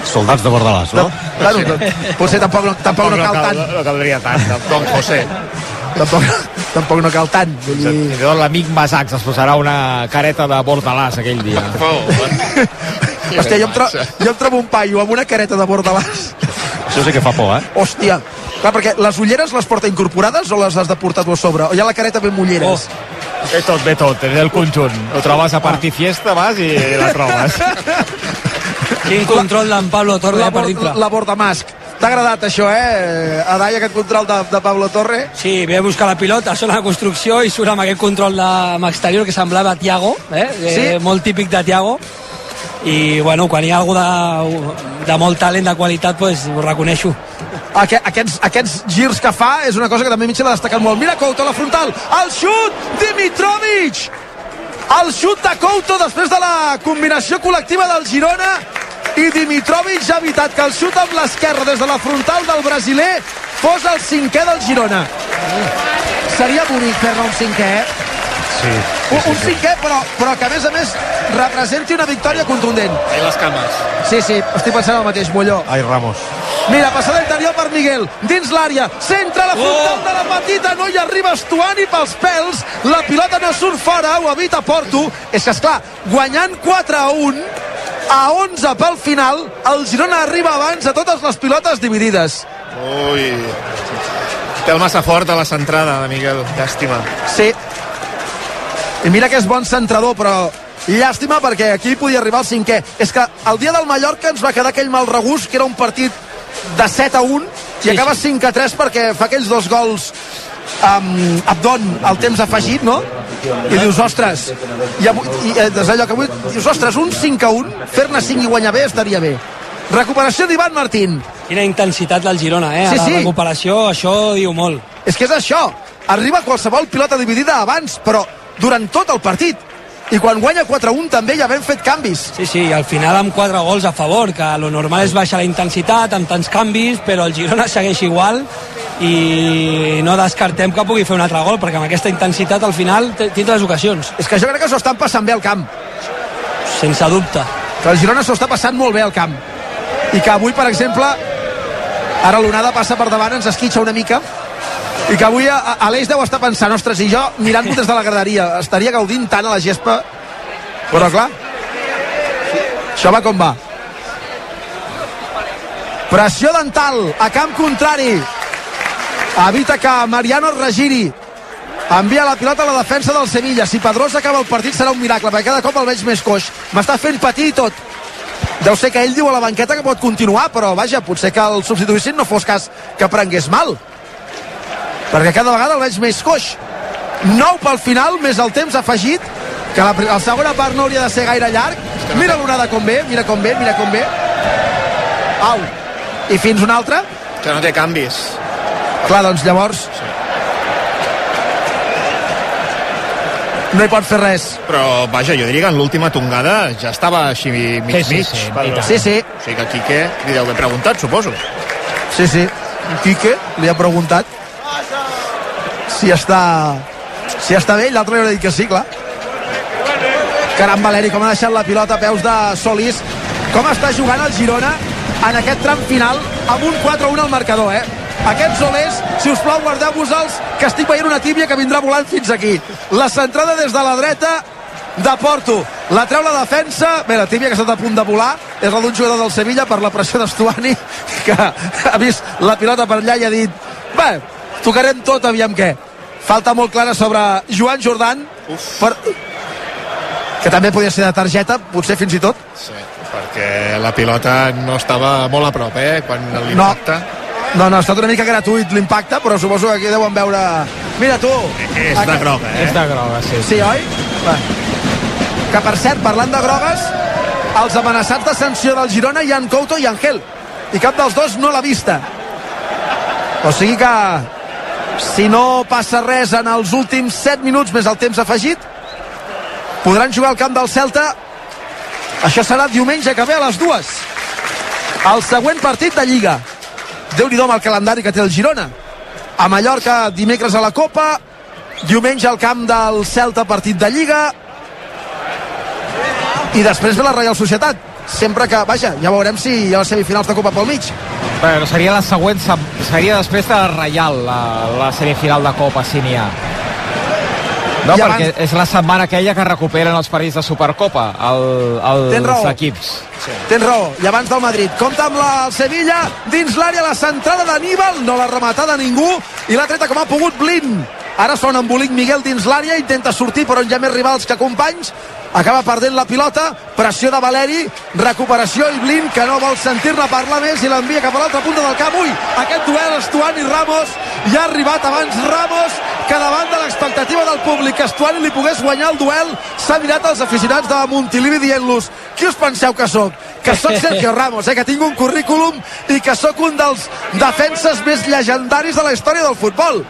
Soldats de Bordalàs, no? claro, potser tampoc, no, tampoc no cal tant. No caldria tant. Don José. Tampoc, tampoc no cal tant. Vull dir... Fins i tot l'amic Masax es posarà una careta de Bordalàs aquell dia. [LAUGHS] [LAUGHS] Hòstia, jo em, tro jo em trobo un paio amb una careta de Bordalàs. Això sí que fa por, eh? Hòstia. Clar, perquè les ulleres les porta incorporades o les has de portar tu a sobre? O hi ha la careta ben mulleres? Ve tot, ve tot, és el conjunt. Ho trobes a Party Fiesta, vas i la trobes. [LAUGHS] Quin control d'en Pablo Torre la, dintre. la bordamasc. T'ha agradat això, eh, Adai, aquest control de, de Pablo Torre? Sí, ve a buscar la pilota, sona la construcció i surt amb aquest control de, amb exterior que semblava Tiago, eh? Sí. eh molt típic de Tiago. I, bueno, quan hi ha algú de, de molt talent, de qualitat, pues, ho reconeixo. Aqu aquests, aquests girs que fa és una cosa que també Mitchell ha destacat molt. Mira Couto a la frontal, el xut, Dimitrovic! El xut de Couto després de la combinació col·lectiva del Girona i Dimitrovic ha evitat que el xut amb l'esquerra des de la frontal del brasiler fos el cinquè del Girona. Seria bonic fer-ne un cinquè, eh? Sí. Un, un cinquè, però, però que a més a més representi una victòria contundent. I les cames. Sí, sí, estic pensant el mateix, Molló. Ai, Ramos. Mira, passada interior per Miguel, dins l'àrea, centra la frontal Oh! de la petita, no hi arriba Estuani pels pèls, la pilota no surt fora, ho evita Porto. És que, esclar, guanyant 4 a 1, a 11 pel final, el Girona arriba abans a totes les pilotes dividides. Ui. Té el massa fort a la centrada de Miguel. Llàstima. Sí. I mira que és bon centrador, però llàstima perquè aquí podia arribar el cinquè. És que el dia del Mallorca ens va quedar aquell mal regust, que era un partit de 7 a 1, i Sí, acaba sí. 5 a 3 perquè fa aquells dos gols amb Abdon al temps afegit, no? I dius, ostres, i, avui, i eh, des d'allò que avui, dius, ostres, un 5 a 1, fer-ne 5 i guanyar bé estaria bé. Recuperació d'Ivan Martín. Quina intensitat del Girona, eh? A Sí, la sí. recuperació, això diu molt. És que és això. Arriba qualsevol pilota dividida abans, però durant tot el partit. I quan guanya 4-1 també ja ben fet canvis. Sí, sí, i al final amb quatre gols a favor, que lo normal és baixar la intensitat amb tants canvis, però el Girona segueix igual i no descartem que pugui fer un altre gol, perquè amb aquesta intensitat al final tindrà les ocasions, És que jo crec que s'ho estan passant bé al camp. sense dubte. Que el Girona s'ho està passant molt bé al camp. I que avui, per exemple, ara l'onada passa per davant, ens esquitxa una mica, i que avui Aleix deu estar pensant, ostres, i jo mirant-ho des de la graderia, estaria gaudint tant a la gespa, però clar, això va com va. Pressió dental a camp contrari. Evita que Mariano es regiri. Envia la pilota a la defensa del Sevilla. Si Pedrosa acaba el partit serà un miracle, perquè cada cop el veig més coix. M'està fent patir i tot. Deu ser que ell diu a la banqueta que pot continuar, però vaja, potser que el substituïssin no fos cas que prengués mal. Perquè cada vegada el veig més coix. 9 pel final, més el temps afegit, que la, la segona part no hauria de ser gaire llarg. Mira l'onada com ve, mira com ve, mira com ve. Au. I fins una altra? Que no té canvis. Clar, doncs llavors... No hi pot fer res. Però, vaja, jo diria que en l'última tongada ja estava així mig Sí, sí, mig. sí. Sí, sí, O sigui que Quique li deu haver preguntat, suposo. sí, sí. Quique li ha preguntat si està si està bé, i l'altre li haurà dit que sí, clar. Caram, Valeri, com ha deixat la pilota a peus de Solís. Com està jugant el Girona en aquest tram final amb un 4-1 al marcador, eh? Aquests solers, si us plau, guardeu-vos-els, que estic veient una tíbia que vindrà volant fins aquí. La centrada des de la dreta de Porto. La treu la defensa. Bé, la tíbia que ha estat a punt de volar és la d'un jugador del Sevilla per la pressió d'Estuani, que ha vist la pilota per allà i ha dit bé, tocarem tot, aviam què. Falta molt clara sobre Joan Jordan, per... que també podia ser de targeta, potser fins i tot. Sí, perquè la pilota no estava molt a prop, eh, quan l'impacte. No, no, ha estat una mica gratuït l'impacte, però suposo que aquí deuen veure... Mira tu! És de groga, eh? És de groga, sí. Sí, oi? Va. Que, per cert, parlant de grogues, els amenaçats de sanció del Girona hi ha Couto i Angel. I cap dels dos no l'ha vista. O sigui que, si no passa res en els últims 7 minuts més el temps afegit, podran jugar al camp del Celta. Això serà diumenge que ve a les dues. El següent partit de Lliga. Déu-n'hi-do amb el calendari que té el Girona. A Mallorca, dimecres a la Copa, diumenge al camp del Celta, partit de Lliga, i després ve la Reial Societat. Sempre que, vaja, ja veurem si hi ha les semifinals de Copa pel mig. Bueno, seria la següent, seria després de la Reial, la, la semifinal de Copa, si n'hi ha. No, I perquè abans- és la setmana aquella que recuperen els partits de Supercopa, el, el, Tens raó. els equips. Tens raó, i abans del Madrid. Compta amb la Sevilla, dins l'àrea, la centrada d'Aníbal, no l'ha rematada ningú, i l'ha treta com ha pogut Blin. Ara fa un embolic Miguel dins l'àrea, intenta sortir, però hi ha més rivals que companys, acaba perdent la pilota, pressió de Valeri, recuperació i Blin, que no vol sentir-ne parlar més, i l'envia cap a l'altra punta del camp. Ui, aquest duel Estuani Ramos, ja ha arribat abans Ramos, que davant de l'expectativa del públic que Estuani li pogués guanyar el duel, s'ha mirat als aficionats de Montilivi dient-los qui us penseu que sóc? Que sóc Sergio Ramos, eh? que tinc un currículum i que sóc un dels defenses més llegendaris de la història del futbol.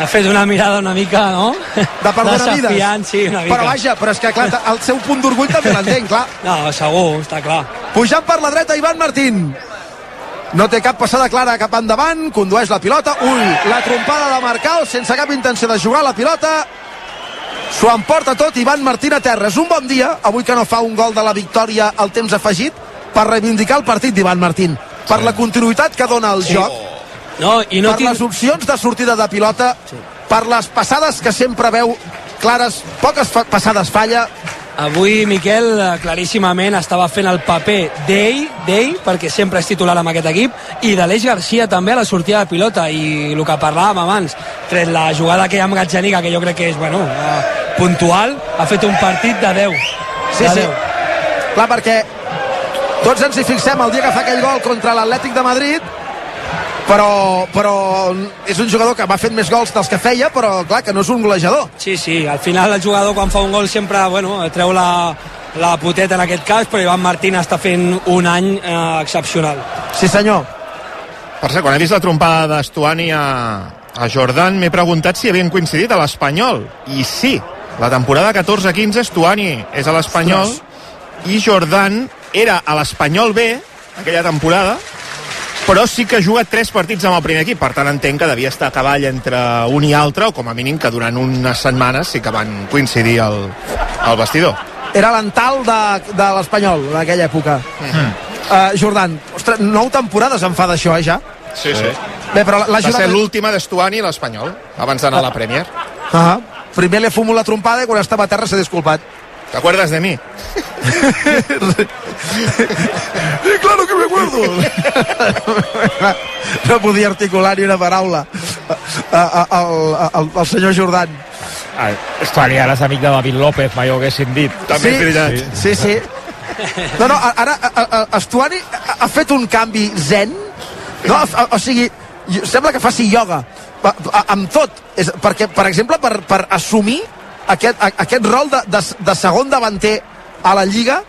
Ha fet una mirada una mica, no? De perdona vides. Sí, una mica. Però vaja, però és que clar, el seu punt d'orgull també l'entenc, clar. No, segur, està clar. Pujant per la dreta, Ivan Martín. No té cap passada clara cap endavant, condueix la pilota. Ui, la trompada de Marcao sense cap intenció de jugar la pilota. S'ho emporta tot Ivan Martín a terra. És un bon dia, avui que no fa un gol de la victòria al temps afegit, per reivindicar el partit d'Ivan Martín. per la continuïtat que dona el Sí. joc, No, i no per tinc... les opcions de sortida de pilota, per les passades que sempre veu clares, poques fa passades falla, Avui Miquel eh, claríssimament estava fent el paper d'ell, d'ell, perquè sempre és titular amb aquest equip, i d'Aleix Garcia també a la sortida de pilota, i el que parlàvem abans, tret la jugada que hi ha amb Gatjanica, que jo crec que és, bueno, eh, puntual, ha fet un partit de 10. Sí, de sí. 10. Clar, perquè tots ens hi fixem el dia que fa aquell gol contra l'Atlètic de Madrid, però, però és un jugador que va fent més gols dels que feia, però clar, que no és un golejador. Sí, sí, al final el jugador quan fa un gol sempre bueno, treu la, la poteta en aquest cas, però Ivan Martín està fent un any eh, excepcional. Sí, senyor. Per cert, quan he vist la trompada d'Estuani a, a Jordan, m'he preguntat si havien coincidit a l'Espanyol. I sí, la temporada 14-15 Estuani és a l'Espanyol i Jordan era a l'Espanyol B aquella temporada però sí que juga tres partits amb el primer equip, per tant entenc que devia estar a cavall entre un i altre, o com a mínim que durant unes setmanes sí que van coincidir al, al vestidor. Era l'ental de, de l'Espanyol en aquella època. Uh, Jordan, ostres, nou temporades em fa d'això, eh, ja? Sí, sí. Bé, però la Va ser l'última d'Estuani a l'Espanyol, abans d'anar a la Premier. Ah, primer li fumo la trompada i quan estava a terra s'ha disculpat. ¿Te acuerdas de mí? claro que me acuerdo. no podia articular ni una paraula al, al, al senyor Jordan. Ah, Estuani ara és amic de David López, mai ho haguessin dit. També és veritat. Sí, sí. No, no, ara a, a, a Estuani ha, fet un canvi zen, no? O, o sigui, sembla que faci ioga amb tot, és, perquè, per exemple, per, per assumir aquest, a, aquest rol de, de, de segon davanter a la Lliga,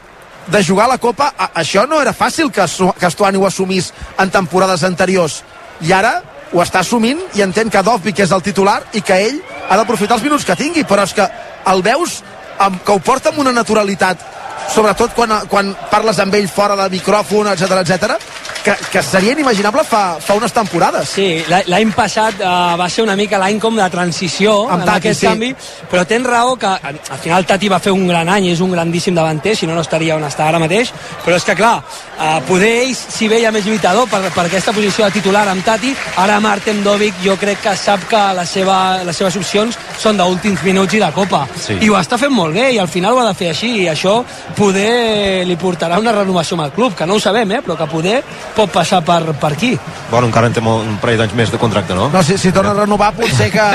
de jugar a la Copa, a, això no era fàcil que, que Estuani ho assumís en temporades anteriors. I ara ho està assumint i entén que Dovvik és el titular i que ell ha d'aprofitar els minuts que tingui, però és que el veus amb, que ho porta amb una naturalitat sobretot quan, quan parles amb ell fora de micròfon, etc etc, que, que seria inimaginable fa, fa unes temporades. Sí, l'any passat uh, va ser una mica l'any com de transició Amb en Tati, aquest sí. canvi, però tens raó que al al final Tati va fer un gran any, és un grandíssim davanter, si no no estaria on està ara mateix, però és que clar, uh, poder ell s'hi veia més lluitador per, per aquesta posició de titular amb Tati, ara Martin Dovic jo crec que sap que la seva, les seves opcions són d'últims minuts i de Copa, Sí. i ho està fent molt bé, i al final ho ha de fer així, i això poder li portarà una renovació amb el club, que no ho sabem, eh, però que poder pot passar per, per aquí. Bueno, encara en té molt, un parell d'anys més de contracte, no? No, si, si torna a renovar potser que...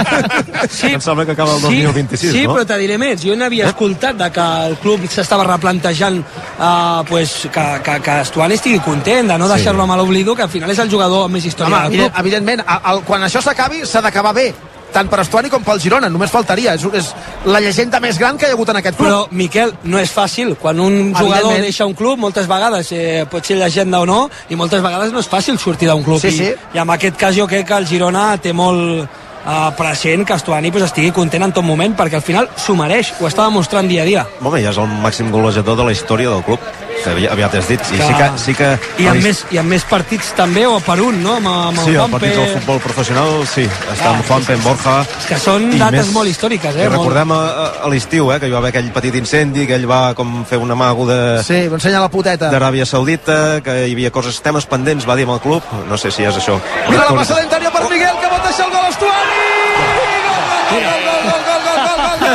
[LAUGHS] Sí, Em sembla que acaba el 2026, sí, no? però te diré més. Jo n'havia escoltat de que el club s'estava replantejant uh, pues, que, que, que Estuani estigui content de no Sí. deixar-lo amb l'oblido, que al final és el jugador amb més història Home, evident, club. evidentment, a- el, quan això s'acabi s'ha d'acabar bé tant per Estuani com pel Girona, només faltaria és, és la llegenda més gran que hi ha hagut en aquest club Però, Miquel, no és fàcil. Quan un jugador deixa un club, moltes vegades eh, pot ser llegenda o no, i moltes vegades no és fàcil sortir d'un club. Sí, I, sí. I en aquest cas jo crec que el Girona té molt eh, present que Estuani pues, estigui content en tot moment, perquè al final s'ho mereix, ho està demostrant dia a dia. Home, ja és el màxim golejador de la història del club, que aviat, has dit. I sí que... Sí que I amb, més, I amb més partits també, o per un, no? Amb, amb Sí, el el Juanpe. partit del futbol professional, sí. Està Ah, amb Juanpe, amb Borja... És que són I dates molt històriques, eh? I Molt- recordem a, a, a l'estiu, eh, que hi va haver aquell petit incendi, que ell va com fer un amago de sí, m'ensenya la puteta d'Aràbia Saudita, que hi havia coses, temes pendents, va dir amb el club, no sé si és això. Mira la passada interior per Miguel, que pot deixar el gol Estuani!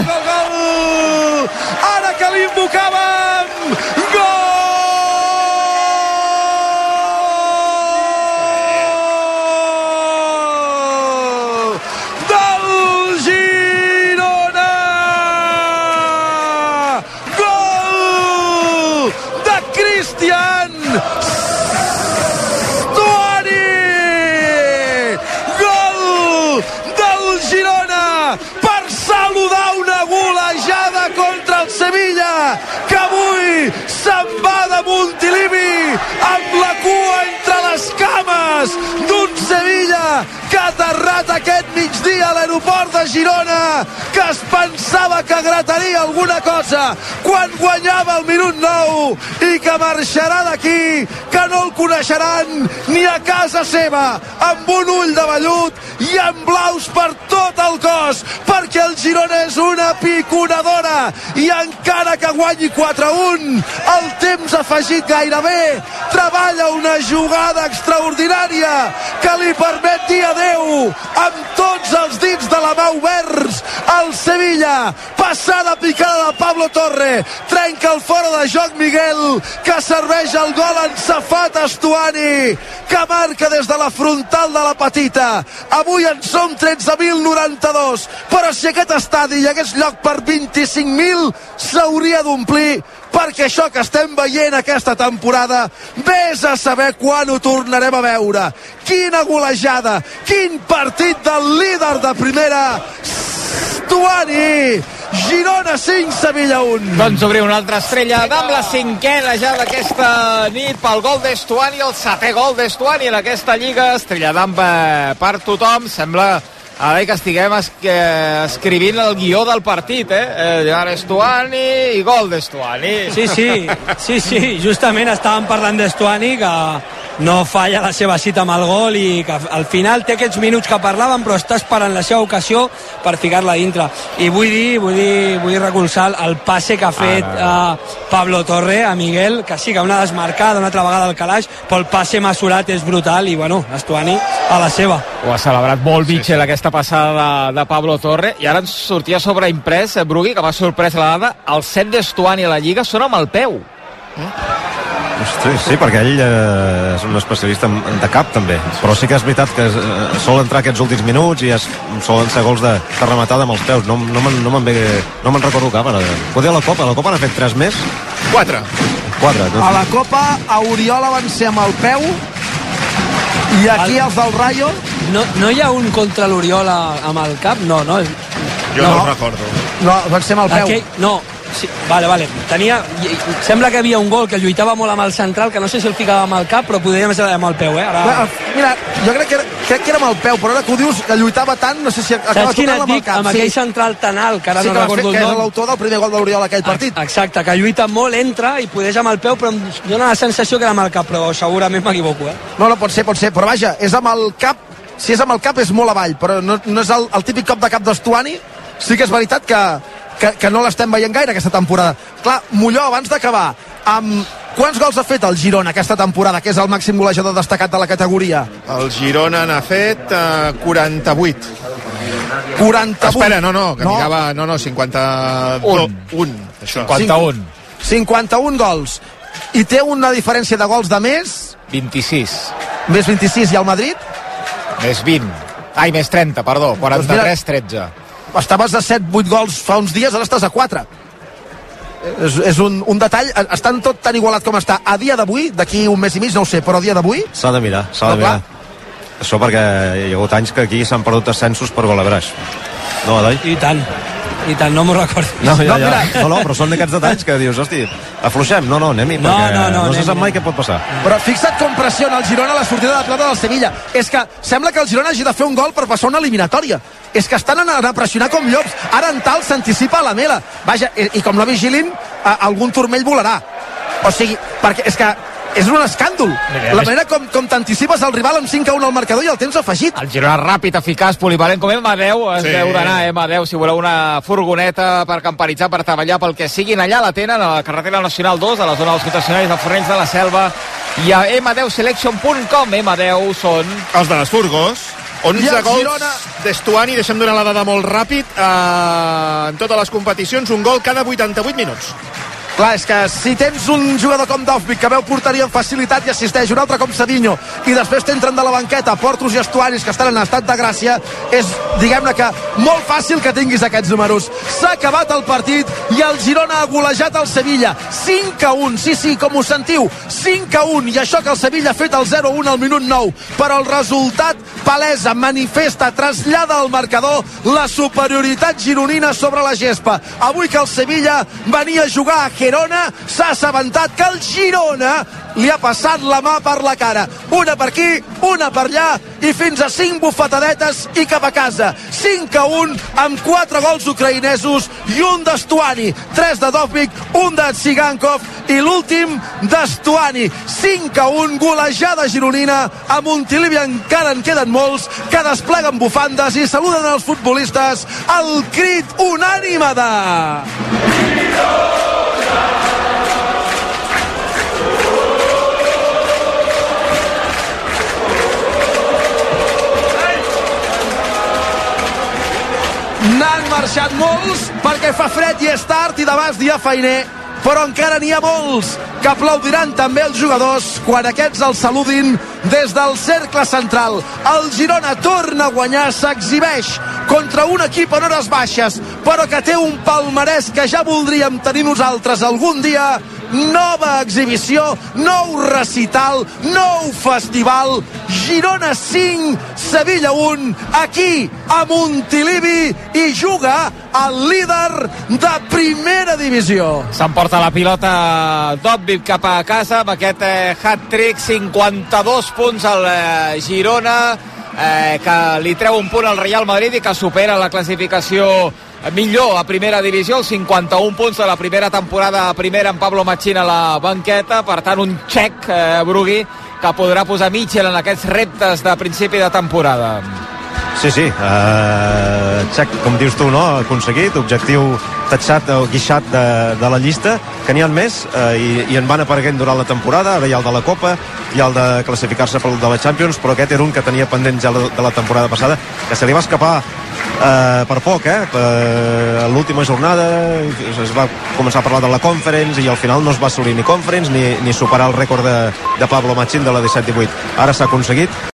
Gol, gol! Ara que l'invocava l'aeroport de Girona que es pensava que grataria alguna cosa quan guanyava el minut 9 i que marxarà d'aquí que no el coneixeran ni a casa seva amb un ull de vellut i en blaus per tot el cos perquè el Girona és una piconadora i encara que guanyi 4-1 el temps afegit gairebé. Treballa una jugada extraordinària que li permet dir adeu amb tots els dits de la mà oberts el Sevilla. Passada picada de Pablo Torre. Trenca el fora de joc Miguel que serveix el gol en Safat Estuani que marca des de la frontal de la petita. Avui en som 13.092 però si aquest estadi hi hagués lloc per 25.000 s'hauria d'omplir perquè això que estem veient aquesta temporada vés a saber quan ho tornarem a veure. Quina golejada quin partit del líder de primera. Stuani Girona 5, Sevilla 1 Doncs obrim una altra estrella amb la cinquena ja d'aquesta nit pel gol d'Estuani, el setè gol d'Estuani en aquesta lliga, estrella d'am per tothom, sembla a veure que estiguem es que escrivint el guió del partit, eh? eh ara Estuani i gol d'Estuani. Sí, sí, sí, sí, justament estàvem parlant d'Estuani que no falla la seva cita amb el gol i que al final té aquests minuts que parlàvem però està esperant la seva ocasió per ficar-la dintre. I vull dir, vull dir, vull recolzar el passe que ha fet uh, Pablo Torre a Miguel, que sí que una desmarcada una altra vegada al calaix, però el passe mesurat és brutal i bueno, Estuani a la seva. Ho ha celebrat molt Mitchell sí, sí. aquesta passada de, de Pablo Torre. I ara ens sortia sobre imprès, eh, Brugui, que m'ha sorprès la dada, el set d'Estuani a la Lliga són amb el peu Sí, sí, perquè ell eh, és un especialista en, de cap també, però sí que és veritat que eh, sol entrar aquests últims minuts i es, solen ser gols de, de rematada amb els peus. No, no me'n no me ve, no me'n recordo cap ara. Poder a la Copa, a la Copa n'ha fet 3 més. 4 4 a la Copa a Oriola van ser amb el peu i aquí els del Rayo. No, no hi ha un contra l'Oriola amb el cap? No, no. Jo no, no. recordo. no, van ser amb el peu. Aquell, no, Sí, vale, vale. Tenia, sembla que havia un gol que lluitava molt amb el central, que no sé si el ficava amb el cap, però podria ser amb el peu, eh? Ara... Mira, jo crec que, era, crec que era amb el peu, però ara que ho dius, que lluitava tant, no sé si acaba Saps et amb el cap. Amb aquell central tan alt, que ara sí, no que recordo fer, el que nom. és l'autor del primer gol de l'Oriol aquell partit. Exacte, que lluita molt, entra i podeix amb el peu, però em dóna la sensació que era amb el cap, però segurament m'equivoco, eh? No, no, pot ser, pot ser, però vaja, és amb el cap, si és amb el cap és molt avall, però no, no és el, el típic cop de cap d'Estuani, sí que és veritat que, que, que no l'estem veient gaire aquesta temporada. Clar, Molló, abans d'acabar, amb quants gols ha fet el Girona aquesta temporada, que és el màxim golejador destacat de la categoria? El Girona n'ha fet eh, 48. 48. Espera, no, no, que no. mirava... No, no, 51. Un. un això. 51. 51 gols. I té una diferència de gols de més, 26. més 26 i el Madrid Més 20. Ai, més 30, perdó. 43-13. Estaves a 7-8 gols fa uns dies, ara estàs a 4 és, és un, un detall. Estan tot tan igualat com està. A dia d'avui, d'aquí un mes i mig, no ho sé però a dia d'avui s'ha de mirar, s'ha de No, clar. mirar. Això perquè hi ha hagut anys que aquí s'han perdut ascensos per golabraix no, Eloi? I tant, i tant, no m'ho recordo. No, ja, No, ja. no, no, però són d'aquests detalls que dius, hosti, afluixem, no, no, anem-hi, No, perquè no, no, no se sap mai què pot passar. Però fixa't com pressiona el Girona a la sortida de plata del Sevilla. És que sembla que el Girona hagi de fer un gol per passar una eliminatòria. És que estan anant a pressionar com llops. Ara en tal s'anticipa a la mela. Vaja, i, i com no vigilin, a, algun turmell volarà. O sigui, perquè és que és un escàndol. Mira, La més- manera com, com t'anticipes al rival amb 5 a 1 al marcador i el temps afegit. El Girona ràpid, eficaç, polivalent, com M10, es Sí. deu d'anar, M10, si voleu una furgoneta per camperitzar, per treballar, pel que siguin, allà la tenen, a la carretera nacional 2, a la zona dels concessionaris de Fornells de la Selva, i a m10selection.com, M10 són... Els de les Furgos. 11 I el gols Girona- d'Estuani, deixem donar la dada molt ràpid, eh, en totes les competicions, un gol cada 88 minuts. Clar, és que si tens un jugador com Dovvik que veu porteria amb facilitat i assisteix, un altre com Sadinho, i després t'entren de la banqueta Portos i Estuaris que estan en estat de gràcia, és, diguem-ne que, molt fàcil que tinguis aquests números. S'ha acabat el partit i el Girona ha golejat el Sevilla. 5 a 1, sí, sí, com ho sentiu, 5 a 1, i això que el Sevilla ha fet el 0-1 al minut 9, però el resultat palesa, manifesta, trasllada al marcador la superioritat gironina sobre la gespa. Avui que el Sevilla venia a jugar a Gerona, s'ha assabentat que el Girona li ha passat la mà per la cara. Una per aquí, una per allà, i fins a 5 bufetadetes i cap a casa. 5 a 1, amb 4 gols ucraïnesos i un d'Estuani. 3 de Dovvik, un de Tsigankov i l'últim d'Estuani. 5 a 1, golejada gironina. A Montilivi encara en queden molts que despleguen bufandes i saluden els futbolistes el crit unànime de... N'han marxat molts perquè fa fred i és tard i demà dia feiner, però encara n'hi ha molts que aplaudiran també els jugadors quan aquests els saludin des del cercle central. El Girona torna a guanyar, s'exhibeix contra un equip en hores baixes, però que té un palmarès que ja voldríem tenir nosaltres algun dia nova exhibició, nou recital, nou festival, Girona 5, Sevilla 1, aquí a Montilivi i juga el líder de primera divisió. S'emporta la pilota Dobbip cap a casa amb aquest eh, hat-trick, 52 punts al eh, Girona, eh, que li treu un punt al Real Madrid i que supera la classificació millor a primera divisió, els 51 punts de la primera temporada primera amb Pablo Machín a la banqueta, per tant un xec, eh, Brugui, que podrà posar Mitchell en aquests reptes de principi de temporada. Sí, sí, uh, check, com dius tu, no? aconseguit, objectiu tatxat o guixat de, de la llista, que n'hi ha més uh, i, i en van apareguent durant la temporada, ara hi ha el de la Copa, hi ha el de classificar-se pel de la Champions, però aquest era un que tenia pendent ja de la temporada passada, que se li va escapar uh, per poc, eh? Uh, l'última jornada es va començar a parlar de la Conference i al final no es va assolir ni Conference ni, ni superar el rècord de, de Pablo Machín de la 17-18. Ara s'ha aconseguit